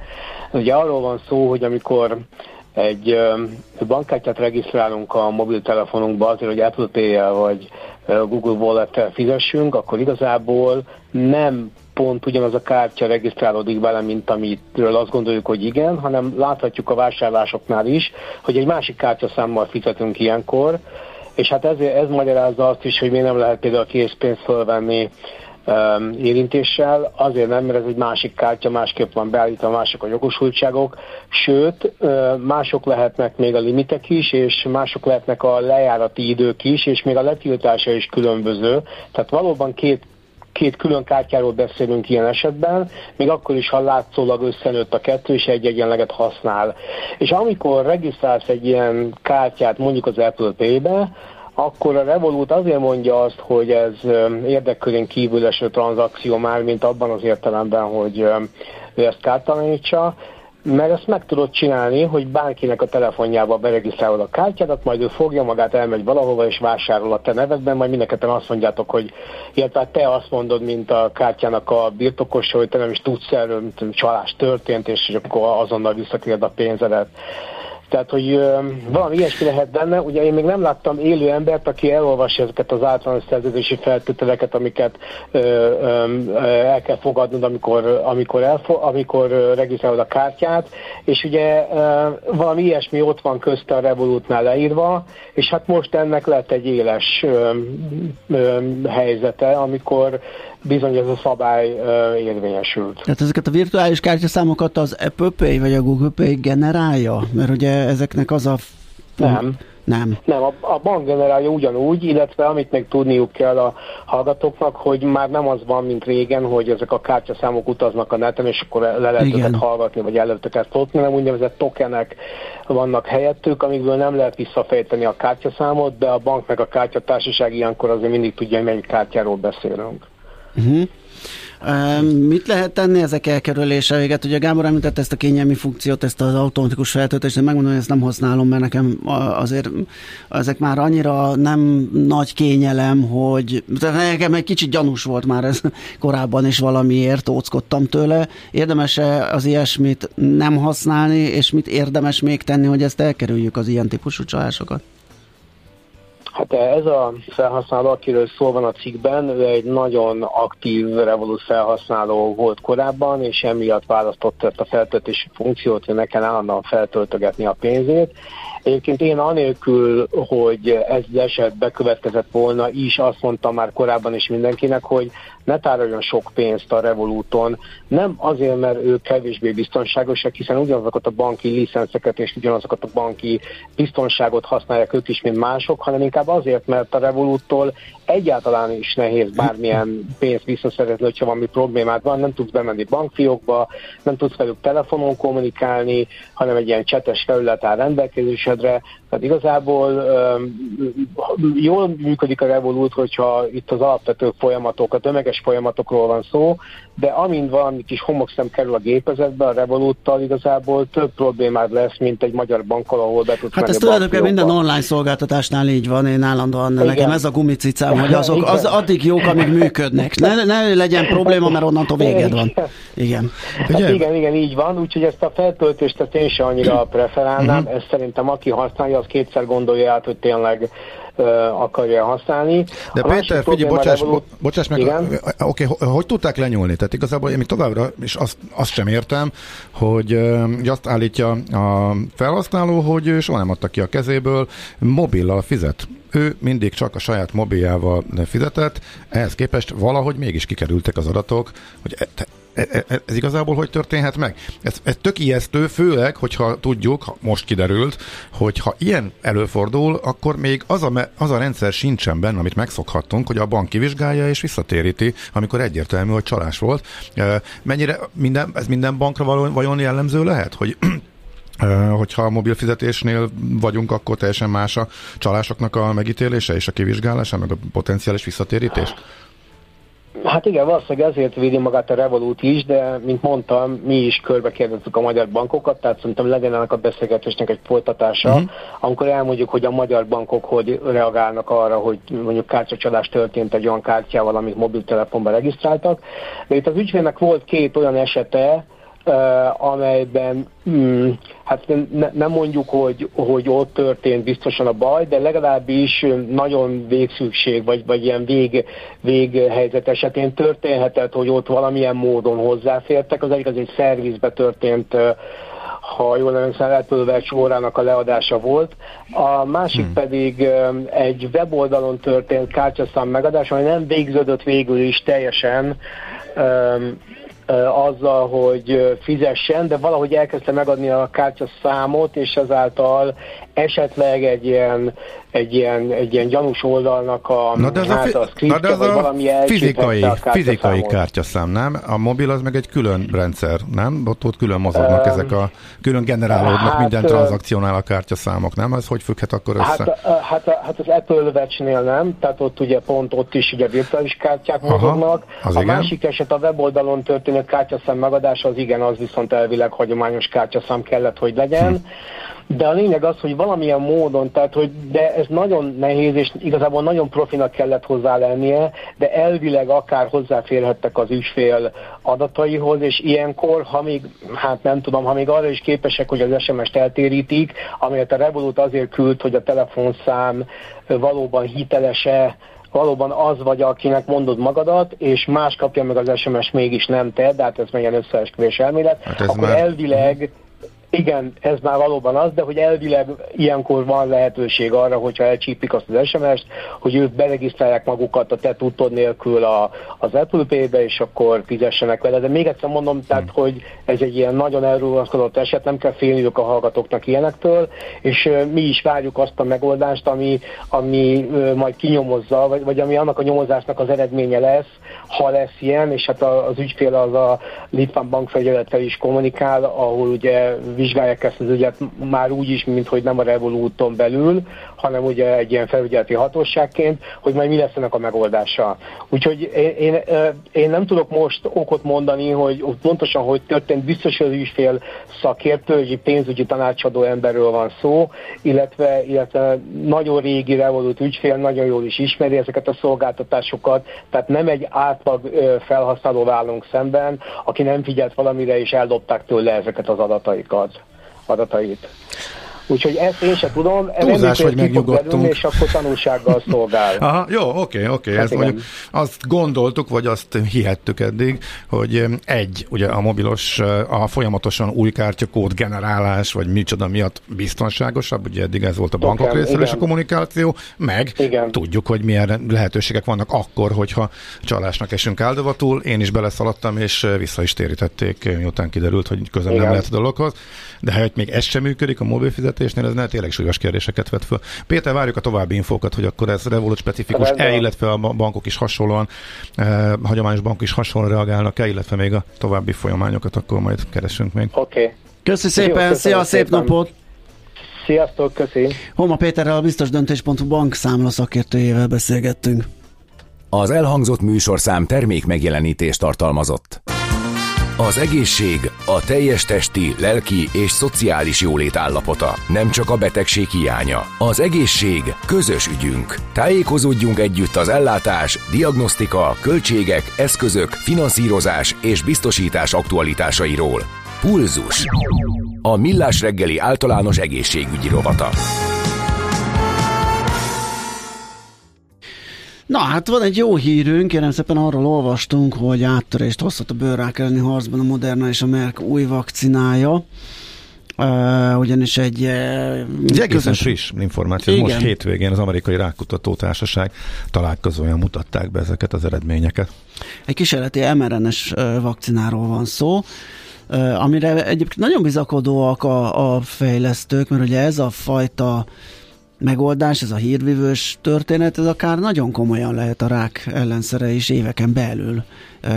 Ugye arról van szó, hogy amikor egy bankkártyát regisztrálunk a mobiltelefonunkba azért, hogy Apple Pay-jel vagy Google Wallet-tel fizessünk, akkor igazából nem pont ugyanaz a kártya regisztrálódik vele, mint amitről azt gondoljuk, hogy igen, hanem láthatjuk a vásárlásoknál is, hogy egy másik kártyaszámmal fizetünk ilyenkor, és hát ez, ez magyarázza azt is, hogy miért nem lehet például a készpénzt fölvenni um, érintéssel, azért nem, mert ez egy másik kártya, másképp van beállítva, mások a jogosultságok, sőt, mások lehetnek még a limitek is, és mások lehetnek a lejárati idők is, és még a letiltása is különböző. Tehát valóban két két külön kártyáról beszélünk ilyen esetben, még akkor is, ha látszólag összenőtt a kettő, és egy egyenleget használ. És amikor regisztrálsz egy ilyen kártyát mondjuk az Apple Pay-be, akkor a Revolut azért mondja azt, hogy ez érdekkörén kívül eső tranzakció már, mint abban az értelemben, hogy ő ezt kártalanítsa, mert ezt meg tudod csinálni, hogy bárkinek a telefonjába beregisztrálod a kártyádat, majd ő fogja magát, elmegy valahova és vásárol a te nevedben, majd mindenketten azt mondjátok, hogy illetve te azt mondod, mint a kártyának a birtokosa, hogy te nem is tudsz erről, mint csalás történt, és akkor azonnal visszakérdez a pénzedet. Tehát, hogy ö, valami ilyesmi lehet benne. Ugye én még nem láttam élő embert, aki elolvassa ezeket az általános szerződési feltételeket, amiket ö, ö, el kell fogadnod, amikor, amikor, elfo- amikor regisztrálod a kártyát, és ugye ö, valami ilyesmi ott van közte a Revolutnál leírva, és hát most ennek lett egy éles ö, ö, helyzete, amikor bizony ez a szabály ö, érvényesült. Tehát ezeket a virtuális kártyaszámokat az Apple Pay vagy a Google Pay generálja? Mert ugye ezeknek az a... Nem. Nem. Nem, a, a bank generálja ugyanúgy, illetve amit még tudniuk kell a hallgatóknak, hogy már nem az van, mint régen, hogy ezek a kártyaszámok utaznak a neten, és akkor le lehet Igen. őket hallgatni, vagy el lehet őket futni, hanem úgynevezett tokenek vannak helyettük, amikből nem lehet visszafejteni a kártyaszámot, de a bank meg a kártyatársaság ilyenkor azért mindig tudja, hogy melyik kártyáról beszélünk. Uh-huh. Mit lehet tenni ezek elkerülése véget? Ugye Gábor említette ezt a kényelmi funkciót, ezt az automatikus feltöltést, de megmondom, hogy ezt nem használom, mert nekem azért ezek már annyira nem nagy kényelem, hogy nekem egy kicsit gyanús volt már ez korábban is valamiért, óckodtam tőle. Érdemes-e az ilyesmit nem használni, és mit érdemes még tenni, hogy ezt elkerüljük az ilyen típusú csalásokat? Hát ez a felhasználó, akiről szó van a cikkben, ő egy nagyon aktív Revolut felhasználó volt korábban, és emiatt választott ezt a feltöltési funkciót, hogy ne kell állandóan feltöltögetni a pénzét. Egyébként én anélkül, hogy ez az eset bekövetkezett volna, is azt mondtam már korábban is mindenkinek, hogy ne tároljon sok pénzt a Revoluton, nem azért, mert ők kevésbé biztonságosak, hiszen ugyanazokat a banki licenszeket és ugyanazokat a banki biztonságot használják ők is, mint mások, hanem inkább azért, mert a Revoluttól egyáltalán is nehéz bármilyen pénzt visszaszerezni, hogyha valami problémád van, nem tudsz bemenni bankfiókba, nem tudsz velük telefonon kommunikálni, hanem egy ilyen csetes felület áll kadra tehát igazából jól működik a Revolut, hogyha itt az alapvető folyamatok, a tömeges folyamatokról van szó, de amint valami kis homokszem kerül a gépezetbe, a Revoluttal igazából több problémád lesz, mint egy magyar bankkal, ahol be tudsz Hát ez tulajdonképpen minden online szolgáltatásnál így van, én állandóan Igen. nekem ez a gumicicám, hogy azok az addig jók, amíg működnek. Ne, ne legyen probléma, mert onnantól véged van. Igen. Hát igen, igen, így van, úgyhogy ezt a feltöltést ezt én sem annyira preferálnám, uh-huh. ezt szerintem aki használja, az kétszer gondolja át, hogy tényleg akarja használni. De a Péter, figyelj, bocsáss, Revolut... bocsáss meg, oké, okay, hogy tudták lenyúlni? Tehát igazából én még továbbra is azt, azt sem értem, hogy uh, azt állítja a felhasználó, hogy soha nem adta ki a kezéből, mobillal fizet ő mindig csak a saját mobiljával fizetett, ehhez képest valahogy mégis kikerültek az adatok, hogy e, ez igazából hogy történhet meg? Ez, ez tök ijesztő, főleg, hogyha tudjuk, most kiderült, hogy ha ilyen előfordul, akkor még az a, az a rendszer sincsen benne, amit megszokhattunk, hogy a bank kivizsgálja és visszatéríti, amikor egyértelmű, hogy csalás volt. Mennyire minden, ez minden bankra vajon jellemző lehet, hogy hogyha a mobil fizetésnél vagyunk, akkor teljesen más a csalásoknak a megítélése és a kivizsgálása, meg a potenciális visszatérítés? Hát igen, valószínűleg ezért védi magát a Revolut is, de mint mondtam, mi is körbe kérdezzük a magyar bankokat, tehát szerintem legyen ennek a beszélgetésnek egy folytatása, uh-huh. amikor elmondjuk, hogy a magyar bankok hogy reagálnak arra, hogy mondjuk kártyacsalás történt egy olyan kártyával, amit mobiltelefonban regisztráltak. De itt az ügyfélnek volt két olyan esete, amelyben hmm, hát ne, nem mondjuk, hogy, hogy ott történt biztosan a baj, de legalábbis nagyon végszükség, vagy, vagy ilyen vég, véghelyzet esetén történhetett, hogy ott valamilyen módon hozzáfértek. Az egyik az egy szervizbe történt ha jól emlékszem, Apple órának a leadása volt. A másik hmm. pedig egy weboldalon történt kártyaszám megadás, ami nem végződött végül is teljesen, azzal, hogy fizessen, de valahogy elkezdte megadni a kártya számot, és ezáltal esetleg egy ilyen, egy ilyen, egy ilyen gyanús oldalnak a, na de az hát a, fi- na de az a fizikai, a fizikai kártyaszám, nem? A mobil az meg egy külön rendszer, nem? Ott, ott külön mozognak um, ezek a, külön generálódnak hát, minden tranzakciónál a kártyaszámok, nem? Ez hogy függhet akkor össze? Hát, hát, hát az Apple Watch-nél nem, tehát ott ugye pont ott is ugye virtuális kártyák Aha, mozognak. a igen. másik eset a weboldalon történő kártyaszám megadása, az igen, az viszont elvileg hagyományos kártyaszám kellett, hogy legyen. Hm de a lényeg az, hogy valamilyen módon, tehát hogy de ez nagyon nehéz, és igazából nagyon profinak kellett hozzá lennie, de elvileg akár hozzáférhettek az ügyfél adataihoz, és ilyenkor, ha még, hát nem tudom, ha még arra is képesek, hogy az SMS-t eltérítik, amelyet a Revolut azért küld, hogy a telefonszám valóban hitelese, valóban az vagy, akinek mondod magadat, és más kapja meg az SMS mégis nem te, de hát ez megyen összeesküvés elmélet, hát akkor már... elvileg igen, ez már valóban az, de hogy elvileg ilyenkor van lehetőség arra, hogyha elcsípik azt az SMS-t, hogy ők beregisztrálják magukat a te tudtod nélkül a, az Apple Pay-be, és akkor fizessenek vele. De még egyszer mondom, tehát, hogy ez egy ilyen nagyon elrugaszkodott eset, nem kell félniük a hallgatóknak ilyenektől, és mi is várjuk azt a megoldást, ami, ami majd kinyomozza, vagy, vagy ami annak a nyomozásnak az eredménye lesz, ha lesz ilyen, és hát az ügyfél az a Litván bankfelügyelettel is kommunikál, ahol ugye vizsgálják ezt az ügyet már úgy is, mint hogy nem a Revolúton belül, hanem ugye egy ilyen felügyeleti hatóságként, hogy majd mi lesz ennek a megoldása. Úgyhogy én, én, én nem tudok most okot mondani, hogy pontosan hogy történt, biztos, hogy az ügyfél szakértő, egy pénzügyi tanácsadó emberről van szó, illetve, illetve nagyon régi Revolut ügyfél, nagyon jól is ismeri ezeket a szolgáltatásokat, tehát nem egy átlag felhasználó állunk szemben, aki nem figyelt valamire és eldobták tőle ezeket az adataikat, adatait. Úgyhogy ezt én sem tudom, Túlzás, hogy megnyugodtunk. és akkor tanulsággal szolgál. Aha, jó, oké, oké. Hát mondjuk azt gondoltuk, vagy azt hihettük eddig, hogy egy, ugye a mobilos, a folyamatosan új kártyakód generálás, vagy micsoda miatt biztonságosabb, ugye eddig ez volt a bankok részéről és a kommunikáció, meg igen. tudjuk, hogy milyen lehetőségek vannak akkor, hogyha csalásnak esünk áldovatul. Én is beleszaladtam, és vissza is térítették, miután kiderült, hogy közben nem lehet a dologhoz. De ha még ez sem működik a mobil fizetésnél, ez ne tényleg súlyos kérdéseket vet föl. Péter, várjuk a további infókat, hogy akkor ez Revolut specifikus, e, illetve a bankok is hasonlóan, eh, hagyományos bankok is hasonlóan reagálnak-e, illetve még a további folyamányokat, akkor majd keresünk még. Oké. Okay. Köszi szépen, Jó, szia, szép szépen. napot! Sziasztok, köszi! Homa Péterrel, a biztos döntés.hu bank számla szakértőjével beszélgettünk. Az elhangzott műsorszám termék megjelenítést tartalmazott. Az egészség a teljes testi, lelki és szociális jólét állapota, nem csak a betegség hiánya. Az egészség közös ügyünk. Tájékozódjunk együtt az ellátás, diagnosztika, költségek, eszközök, finanszírozás és biztosítás aktualitásairól. Pulzus. A Millás reggeli általános egészségügyi rovata. Na hát van egy jó hírünk, kérem szépen arról olvastunk, hogy áttörést hozhat a bőrrák elleni harcban a Moderna és a Merck új vakcinája. Uh, ugyanis egy... Uh, egy egészen friss információ. Igen. Most hétvégén az amerikai rákutató társaság találkozóján mutatták be ezeket az eredményeket. Egy kísérleti mRNS vakcináról van szó, uh, amire egyébként nagyon bizakodóak a, a fejlesztők, mert ugye ez a fajta megoldás, ez a hírvívős történet, ez akár nagyon komolyan lehet a rák ellenszere is éveken belül.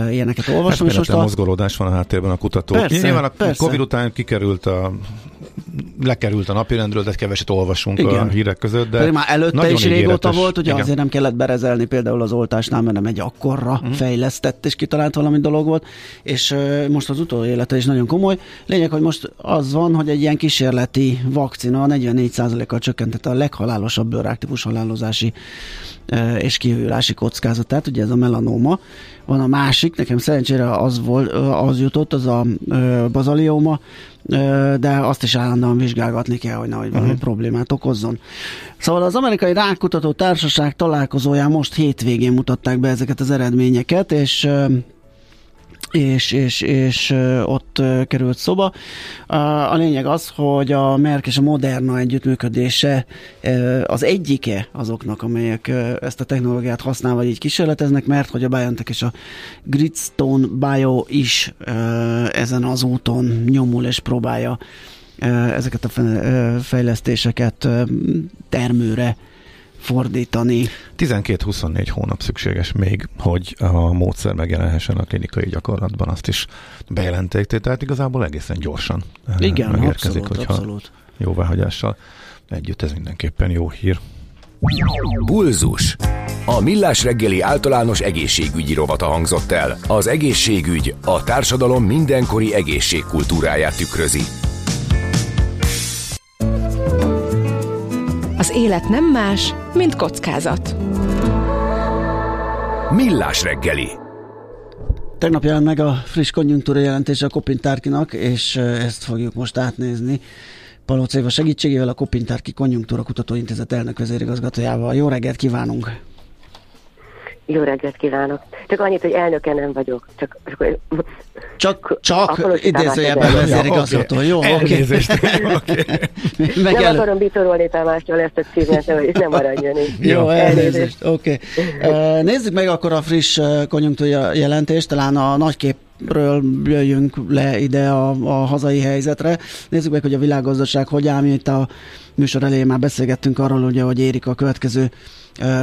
Ilyeneket olvasom. Hát, és most a mozgolódás van a háttérben a kutató. Persze, Nyilván a persze. Covid után kikerült a lekerült a napirendről, de keveset olvasunk Igen. a hírek között. De Pedig már előtte is régóta volt, hogy azért nem kellett berezelni például az oltásnál, mert nem egy akkorra uh-huh. fejlesztett és kitalált valami dolog volt, és uh, most az utolsó élete is nagyon komoly. Lényeg, hogy most az van, hogy egy ilyen kísérleti vakcina 44%-kal csökkentette a leghalálosabb bőrráktípus halálozási és kívülási kockázatát, ugye ez a melanóma. Van a másik, nekem szerencsére az, volt, az jutott, az a bazalioma, de azt is állandóan vizsgálgatni kell, hogy nehogy valami uh-huh. problémát okozzon. Szóval az amerikai rákutató társaság találkozóján most hétvégén mutatták be ezeket az eredményeket, és és, és, és ott került szoba. A lényeg az, hogy a Merck és a Moderna együttműködése az egyike azoknak, amelyek ezt a technológiát használva így kísérleteznek, mert hogy a BioNTech és a Gridstone Bio is ezen az úton nyomul és próbálja ezeket a fejlesztéseket termőre fordítani. 12-24 hónap szükséges még, hogy a módszer megjelenhessen a klinikai gyakorlatban, azt is bejelenték, tehát igazából egészen gyorsan eh, Igen, megérkezik, abszolút, hogyha abszolút. jóváhagyással együtt ez mindenképpen jó hír. Bulzus. A Millás reggeli általános egészségügyi rovata hangzott el. Az egészségügy a társadalom mindenkori egészségkultúráját tükrözi. Az élet nem más, mint kockázat. Millás reggeli. Tegnap jelent meg a friss konjunktúra jelentése a Kopintárkinak, és ezt fogjuk most átnézni. Palóc Éva segítségével a Kopintárki Konjunktúra Kutatóintézet elnök vezérigazgatójával. Jó reggelt kívánunk! Jó reggelt kívánok! Csak annyit, hogy elnöke nem vagyok. Csak, csak, csak idézőjelben vezérigazgató. Jó, oké. Elnézést. okay. nem el... akarom bitorolni Tamástól ezt a címet, hogy nem maradjon így. Jó, elnézést. Oké. Okay. Nézzük meg akkor a friss konjunktúra jelentést, talán a nagykép ről jöjjünk le ide a, a hazai helyzetre. Nézzük meg, hogy a világgazdaság hogy áll. Mi itt a műsor elején már beszélgettünk arról, ugye, hogy érik a következő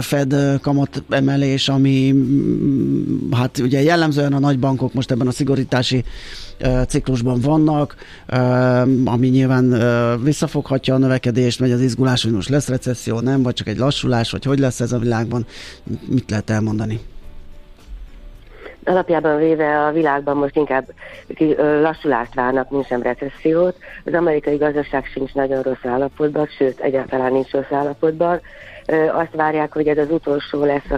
Fed kamat emelés, ami mm, hát ugye jellemzően a nagybankok most ebben a szigorítási ciklusban vannak, ami nyilván visszafoghatja a növekedést, megy az izgulás, hogy most lesz recesszió, nem, vagy csak egy lassulás, vagy hogy lesz ez a világban, mit lehet elmondani? Alapjában véve a világban most inkább lassulást várnak, mint sem recessziót. Az amerikai gazdaság sincs nagyon rossz állapotban, sőt, egyáltalán nincs rossz állapotban. Azt várják, hogy ez az utolsó lesz a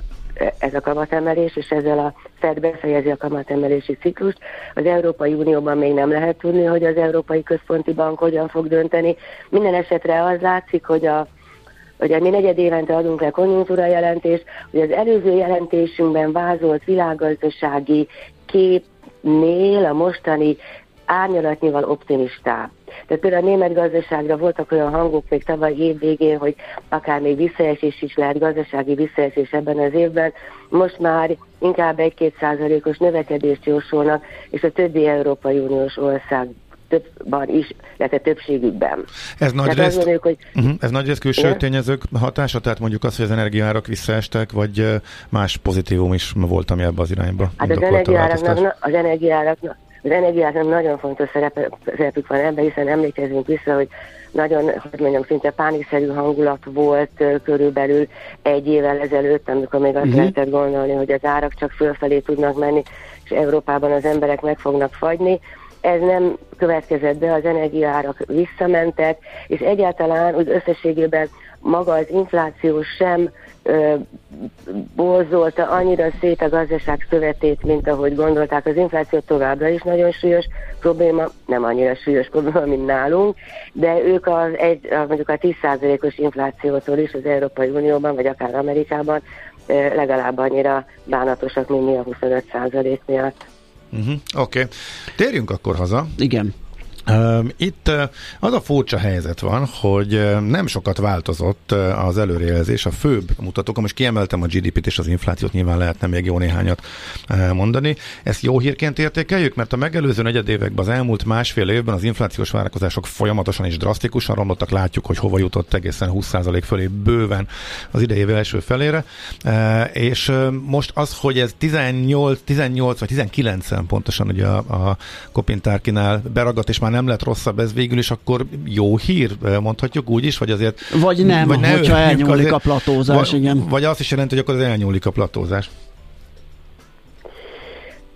ez a kamatemelés, és ezzel a Fed befejezi a kamatemelési ciklust. Az Európai Unióban még nem lehet tudni, hogy az Európai Központi Bank hogyan fog dönteni. Minden esetre az látszik, hogy a Ugye mi negyed évente adunk le konjunktúra jelentést, hogy az előző jelentésünkben vázolt világgazdasági képnél a mostani árnyalatnyival optimistább. Tehát például a német gazdaságra voltak olyan hangok még tavaly év végén, hogy akár még visszaesés is lehet, gazdasági visszaesés ebben az évben. Most már inkább egy-két százalékos növekedést jósolnak, és a többi Európai Uniós ország többban is, illetve többségükben. Ez nagy, részt, mondjuk, hogy, uh-huh, ez nagy részt külső igen? tényezők hatása, tehát mondjuk az, hogy az energiárak visszaestek, vagy más pozitívum is volt, ami ebbe az irányba Hát az energiáraknak, az energiáraknak az energiáknak nagyon fontos szerepe, szerepük van ebben, hiszen emlékezzünk vissza, hogy nagyon, hogy mondjam, szinte pánikszerű hangulat volt körülbelül egy évvel ezelőtt, amikor még azt uh-huh. lehetett gondolni, hogy az árak csak fölfelé tudnak menni, és Európában az emberek meg fognak fagyni ez nem következett be, az energiaárak visszamentek, és egyáltalán úgy összességében maga az infláció sem ö, borzolta annyira szét a gazdaság szövetét, mint ahogy gondolták. Az infláció továbbra is nagyon súlyos probléma, nem annyira súlyos probléma, mint nálunk, de ők az egy, mondjuk a 10%-os inflációtól is az Európai Unióban, vagy akár Amerikában legalább annyira bánatosak, mint mi a 25% miatt. Uh-huh. Oké. Okay. Térjünk akkor haza. Igen. Itt az a furcsa helyzet van, hogy nem sokat változott az előrejelzés, a főbb mutatók, most kiemeltem a GDP-t és az inflációt, nyilván lehetne még jó néhányat mondani. Ezt jó hírként értékeljük, mert a megelőző negyedévekben, az elmúlt másfél évben az inflációs várakozások folyamatosan és drasztikusan romlottak, látjuk, hogy hova jutott egészen 20% fölé bőven az idei első felére, és most az, hogy ez 18, 18 vagy 19 pontosan ugye a, a Kopintárkinál beragadt, és már nem lett rosszabb ez végül is, akkor jó hír, mondhatjuk úgy is, vagy azért... Vagy nem, vagy ne hogyha elnyúlik azért, a platózás, vagy, igen. Vagy azt is jelenti, hogy akkor az elnyúlik a platózás.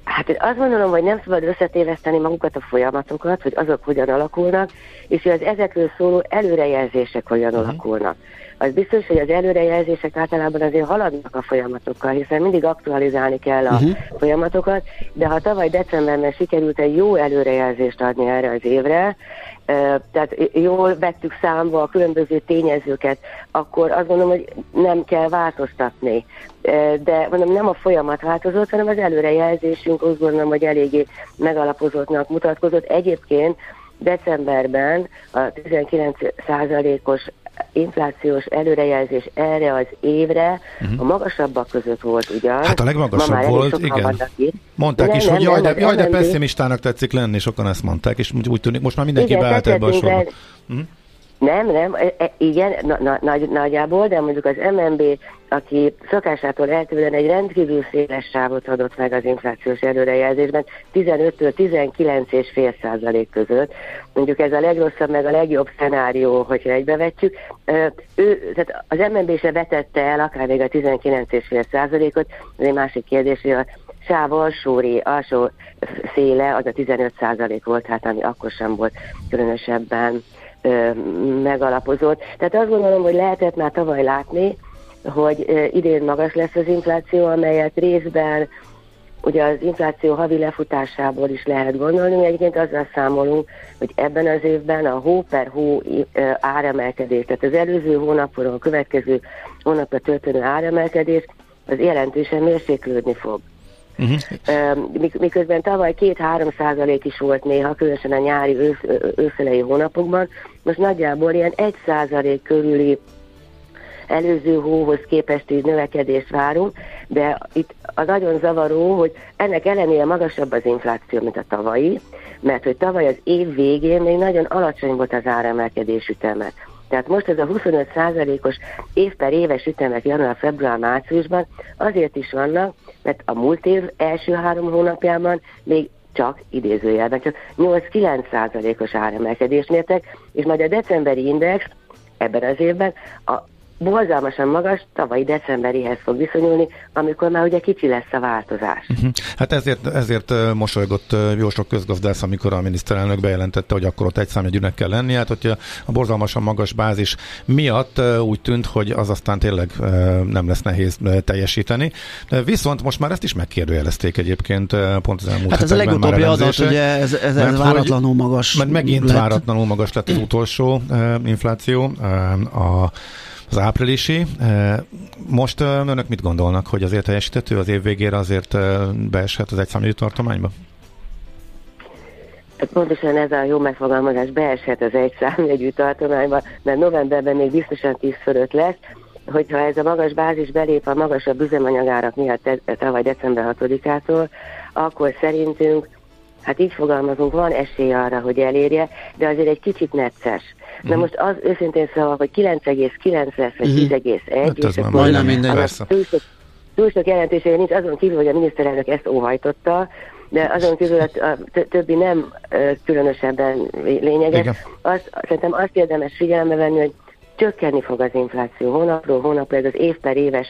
Hát én azt gondolom, hogy nem szabad összetéveszteni magukat a folyamatokat, hogy azok hogyan alakulnak, és hogy az ezekről szóló előrejelzések hogyan uh-huh. alakulnak. Az biztos, hogy az előrejelzések általában azért haladnak a folyamatokkal, hiszen mindig aktualizálni kell a uh-huh. folyamatokat, de ha tavaly decemberben sikerült egy jó előrejelzést adni erre az évre, tehát jól vettük számba a különböző tényezőket, akkor azt gondolom, hogy nem kell változtatni. De mondom, nem a folyamat változott, hanem az előrejelzésünk azt gondolom, hogy eléggé megalapozottnak mutatkozott. Egyébként decemberben a 19%-os inflációs előrejelzés erre az évre uh-huh. a magasabbak között volt ugyan. Hát a legmagasabb volt, igen. Mondták nem, is, nem, hogy jaj, de, jaj, de pessimistának tetszik lenni, sokan ezt mondták, és úgy tűnik, most már mindenki igen, beállt ebbe a sorba. Uh-huh. Nem, nem, e, e, igen, na, na, nagy, nagyjából, de mondjuk az MNB, aki szokásától eltűnően egy rendkívül széles sávot adott meg az inflációs előrejelzésben, 15-től 19,5 százalék között, mondjuk ez a legrosszabb, meg a legjobb szenárió, hogyha egybevetjük, ő, tehát az MNB se vetette el akár még a 19,5 százalékot, de egy másik kérdés, hogy a sáv alsó, alsó széle az a 15 százalék volt, hát ami akkor sem volt különösebben megalapozott. Tehát azt gondolom, hogy lehetett már tavaly látni, hogy idén magas lesz az infláció, amelyet részben ugye az infláció havi lefutásából is lehet gondolni, egyébként azzal számolunk, hogy ebben az évben a hó per hó áremelkedés, tehát az előző hónapon, a következő hónapra történő áremelkedés, az jelentősen mérséklődni fog. Uh-huh. Miközben tavaly 2-3 százalék is volt néha, különösen a nyári ősz, őszelei hónapokban, most nagyjából ilyen 1 százalék körüli előző hóhoz képest így növekedést várunk, de itt a nagyon zavaró, hogy ennek ellenére magasabb az infláció, mint a tavalyi, mert hogy tavaly az év végén még nagyon alacsony volt az áremelkedés üteme. Tehát most ez a 25%-os év per éves ütemek január, február, márciusban azért is vannak, mert a múlt év első három hónapjában még csak idézőjelben, csak 8-9%-os áremelkedés mértek, és majd a decemberi index ebben az évben a borzalmasan magas tavalyi decemberihez fog viszonyulni, amikor már ugye kicsi lesz a változás. Uh-huh. Hát ezért, ezért mosolygott jó sok közgazdász, amikor a miniszterelnök bejelentette, hogy akkor ott egy számjegyűnek kell lenni. Hát hogyha a borzalmasan magas bázis miatt úgy tűnt, hogy az aztán tényleg nem lesz nehéz teljesíteni. Viszont most már ezt is megkérdőjelezték egyébként pont az elmúlt Hát ez a legutóbbi adat, ugye ez, ez, ez váratlanul magas. Mert megint lett. váratlanul magas lett az utolsó infláció. A az áprilisi. Most önök mit gondolnak, hogy azért teljesítető az év végére azért beeshet az egyszámjegyű tartományba? Hát pontosan ez a jó megfogalmazás beeshet az egy számjegyű tartományba, mert novemberben még biztosan 10 fölött lesz, hogyha ez a magas bázis belép a magasabb üzemanyagárak miatt tavaly december 6-ától, akkor szerintünk, hát így fogalmazunk, van esély arra, hogy elérje, de azért egy kicsit necces. Na uh-huh. most az őszintén szóval, hogy 9,9 lesz, vagy uh-huh. 10,1, hát és akkor majdnem minden túl sok, túl sok jelentősége nincs, azon kívül, hogy a miniszterelnök ezt óhajtotta, de azon kívül a többi nem különösebben lényeges. Az, szerintem azt érdemes figyelembe venni, hogy csökkenni fog az infláció hónapról hónapra, ez az év per éves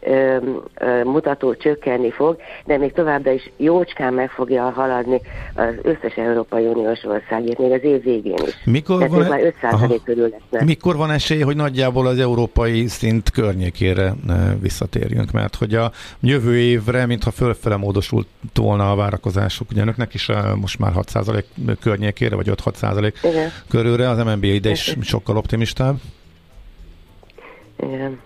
ö, ö, mutató csökkenni fog, de még továbbra is jócskán meg fogja haladni az összes Európai Uniós országét, még az év végén is. Mikor Tehát van, már 5 aha, körül lesznek. Mikor van esély, hogy nagyjából az európai szint környékére visszatérjünk? Mert hogy a jövő évre, mintha fölfele módosult volna a várakozásuk, ugye önöknek is most már 6% környékére, vagy 5-6% körülre, az MNB ide is sokkal optimistább. Igen.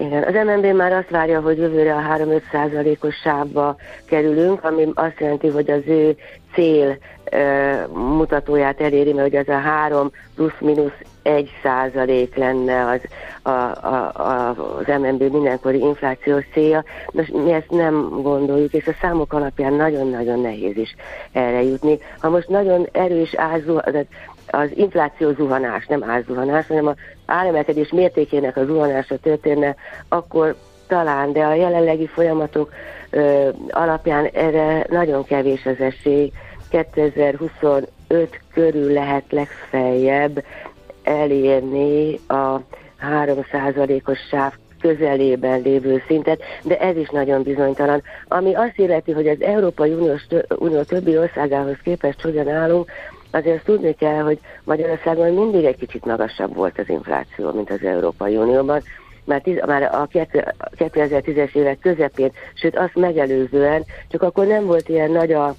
Igen, az MNB már azt várja, hogy jövőre a 3-5 százalékos sávba kerülünk, ami azt jelenti, hogy az ő cél e, mutatóját eléri, mert hogy az a 3 plusz-minusz 1 százalék lenne az, a, a, a, az MNB mindenkori inflációs célja. Most mi ezt nem gondoljuk, és a számok alapján nagyon-nagyon nehéz is erre jutni. Ha most nagyon erős ázó, az infláció zuhanás, nem árzuhanás, hanem a áremelkedés mértékének a zuhanása történne, akkor talán, de a jelenlegi folyamatok ö, alapján erre nagyon kevés az esély. 2025 körül lehet legfeljebb elérni a 3%-os sáv közelében lévő szintet, de ez is nagyon bizonytalan. Ami azt illeti, hogy az Európai Uniós, Unió többi országához képest hogyan állunk, azért tudni kell, hogy Magyarországon mindig egy kicsit magasabb volt az infláció, mint az Európai Unióban, már, tiz, már a 2010-es évek közepén, sőt azt megelőzően, csak akkor nem volt ilyen nagy a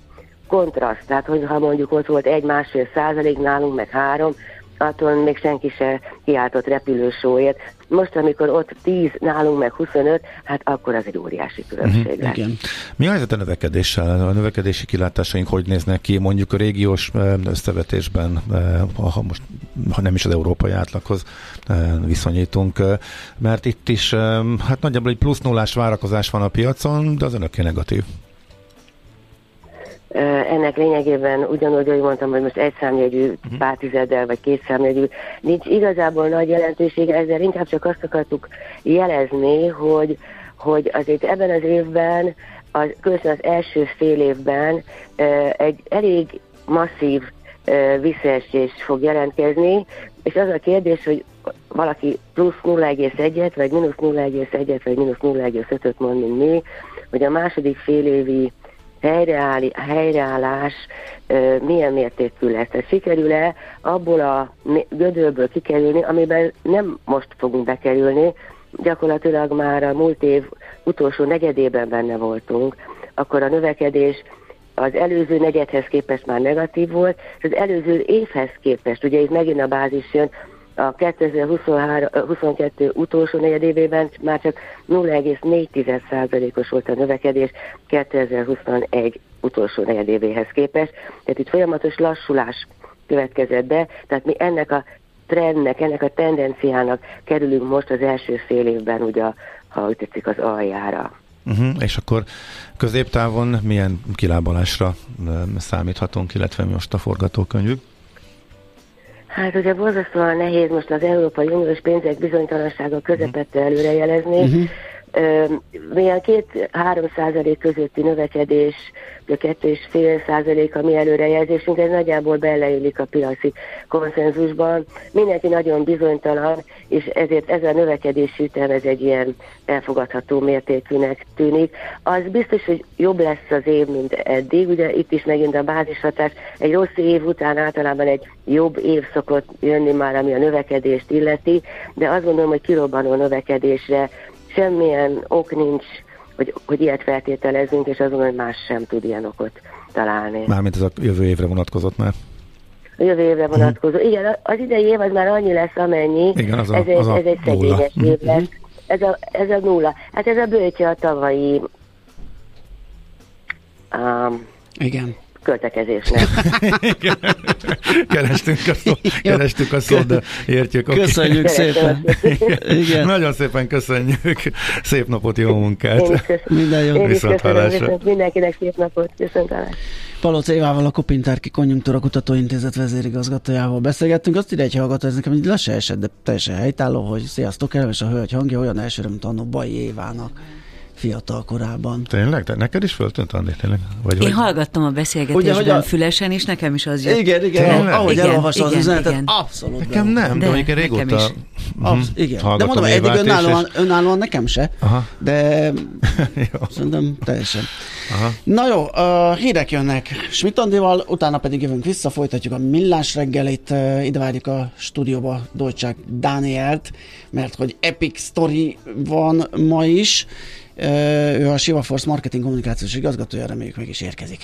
kontraszt, tehát hogyha mondjuk ott volt egy-másfél százalék nálunk, meg három, attól még senki se kiáltott repülősóért. Most, amikor ott 10, nálunk meg 25, hát akkor az egy óriási különbség uh-huh, lesz. Igen. Mi a helyzet a növekedéssel? A növekedési kilátásaink hogy néznek ki mondjuk a régiós összevetésben, ha most ha nem is az európai átlaghoz viszonyítunk, mert itt is hát nagyjából egy plusz nullás várakozás van a piacon, de az önöké negatív. Ennek lényegében ugyanúgy, hogy mondtam, hogy most egy számjegyű uh-huh. pár tizeddel, vagy két számjegyű, nincs igazából nagy jelentősége, ezzel inkább csak azt akartuk jelezni, hogy, hogy azért ebben az évben, az, különösen az első fél évben egy elég masszív visszaesés fog jelentkezni, és az a kérdés, hogy valaki plusz 0,1-et, vagy mínusz 0,1-et, vagy mínusz 0,5-öt mond, mint mi, hogy a második fél évi helyreáll, helyreállás milyen mértékű lesz. Tehát sikerül-e abból a gödörből kikerülni, amiben nem most fogunk bekerülni, gyakorlatilag már a múlt év utolsó negyedében benne voltunk, akkor a növekedés az előző negyedhez képest már negatív volt, és az előző évhez képest, ugye itt megint a bázis jön, a 2022 utolsó negyedévében már csak 0,4%-os volt a növekedés 2021 utolsó negyedévéhez képest. Tehát itt folyamatos lassulás következett be, tehát mi ennek a trendnek, ennek a tendenciának kerülünk most az első fél évben, ugye, ha úgy tetszik, az aljára. Uh-huh. És akkor középtávon milyen kilábalásra számíthatunk, illetve most a forgatókönyvük? Hát ugye borzasztóan nehéz most az Európai Uniós pénzek bizonytalansága közepette előrejelezni. Uh-huh milyen két-három százalék közötti növekedés, a kettő és fél százalék a mi előrejelzésünk, ez nagyjából beleillik a piaci konszenzusban. Mindenki nagyon bizonytalan, és ezért ez a növekedési ütem, ez egy ilyen elfogadható mértékűnek tűnik. Az biztos, hogy jobb lesz az év, mint eddig, ugye itt is megint a bázishatás. Egy rossz év után általában egy jobb év szokott jönni már, ami a növekedést illeti, de azt gondolom, hogy kirobbanó növekedésre semmilyen ok nincs, hogy, hogy ilyet feltételezünk, és azon, hogy más sem tud ilyen okot találni. Mármint ez a jövő évre vonatkozott már. A jövő évre mhm. vonatkozó. Uh-huh. Igen, az idei év az már annyi lesz, amennyi. Igen, az a, ez, egy, az a ez egy szegényes év lesz. Uh-huh. Ez a, ez a nulla. Hát ez a bőtje a tavalyi um, Igen költekezésnek. kerestünk a szó, kerestük a szót, de értjük. Köszönjük okay. szépen. Igen. Nagyon szépen köszönjük. Szép napot, jó munkát. Minden jó. Viszont Mindenkinek szép napot. Viszont Palóc Évával, a Kopintárki Konjunktúra Kutatóintézet vezérigazgatójával beszélgettünk. Azt ide egy hallgató, ez nekem így le se esett, de teljesen helytálló, hogy sziasztok, és a hölgy hangja olyan elsőre, mint annó Bai Évának fiatal korában. Tényleg? De neked is föltűnt, Andi? Tényleg? Vagy, Én vagy... hallgattam a beszélgetésben Ugye, a... fülesen, és nekem is az jött. Igen, igen, Tényleg? ahogy igen, elolvasta az üzenetet, igen. abszolút. Nekem nem, de, de mondjuk régóta nekem is. Absz- igen, de mondom, eddig önállóan, és... önállóan nekem se, Aha. de szerintem teljesen. Aha. Na jó, uh, hírek jönnek Schmidt Andival, utána pedig jövünk vissza, folytatjuk a millás reggelit, uh, ide várjuk a stúdióba Dolcsák Dánielt, mert hogy epic story van ma is, ő a Siva Force marketing kommunikációs igazgatója, reméljük meg is érkezik.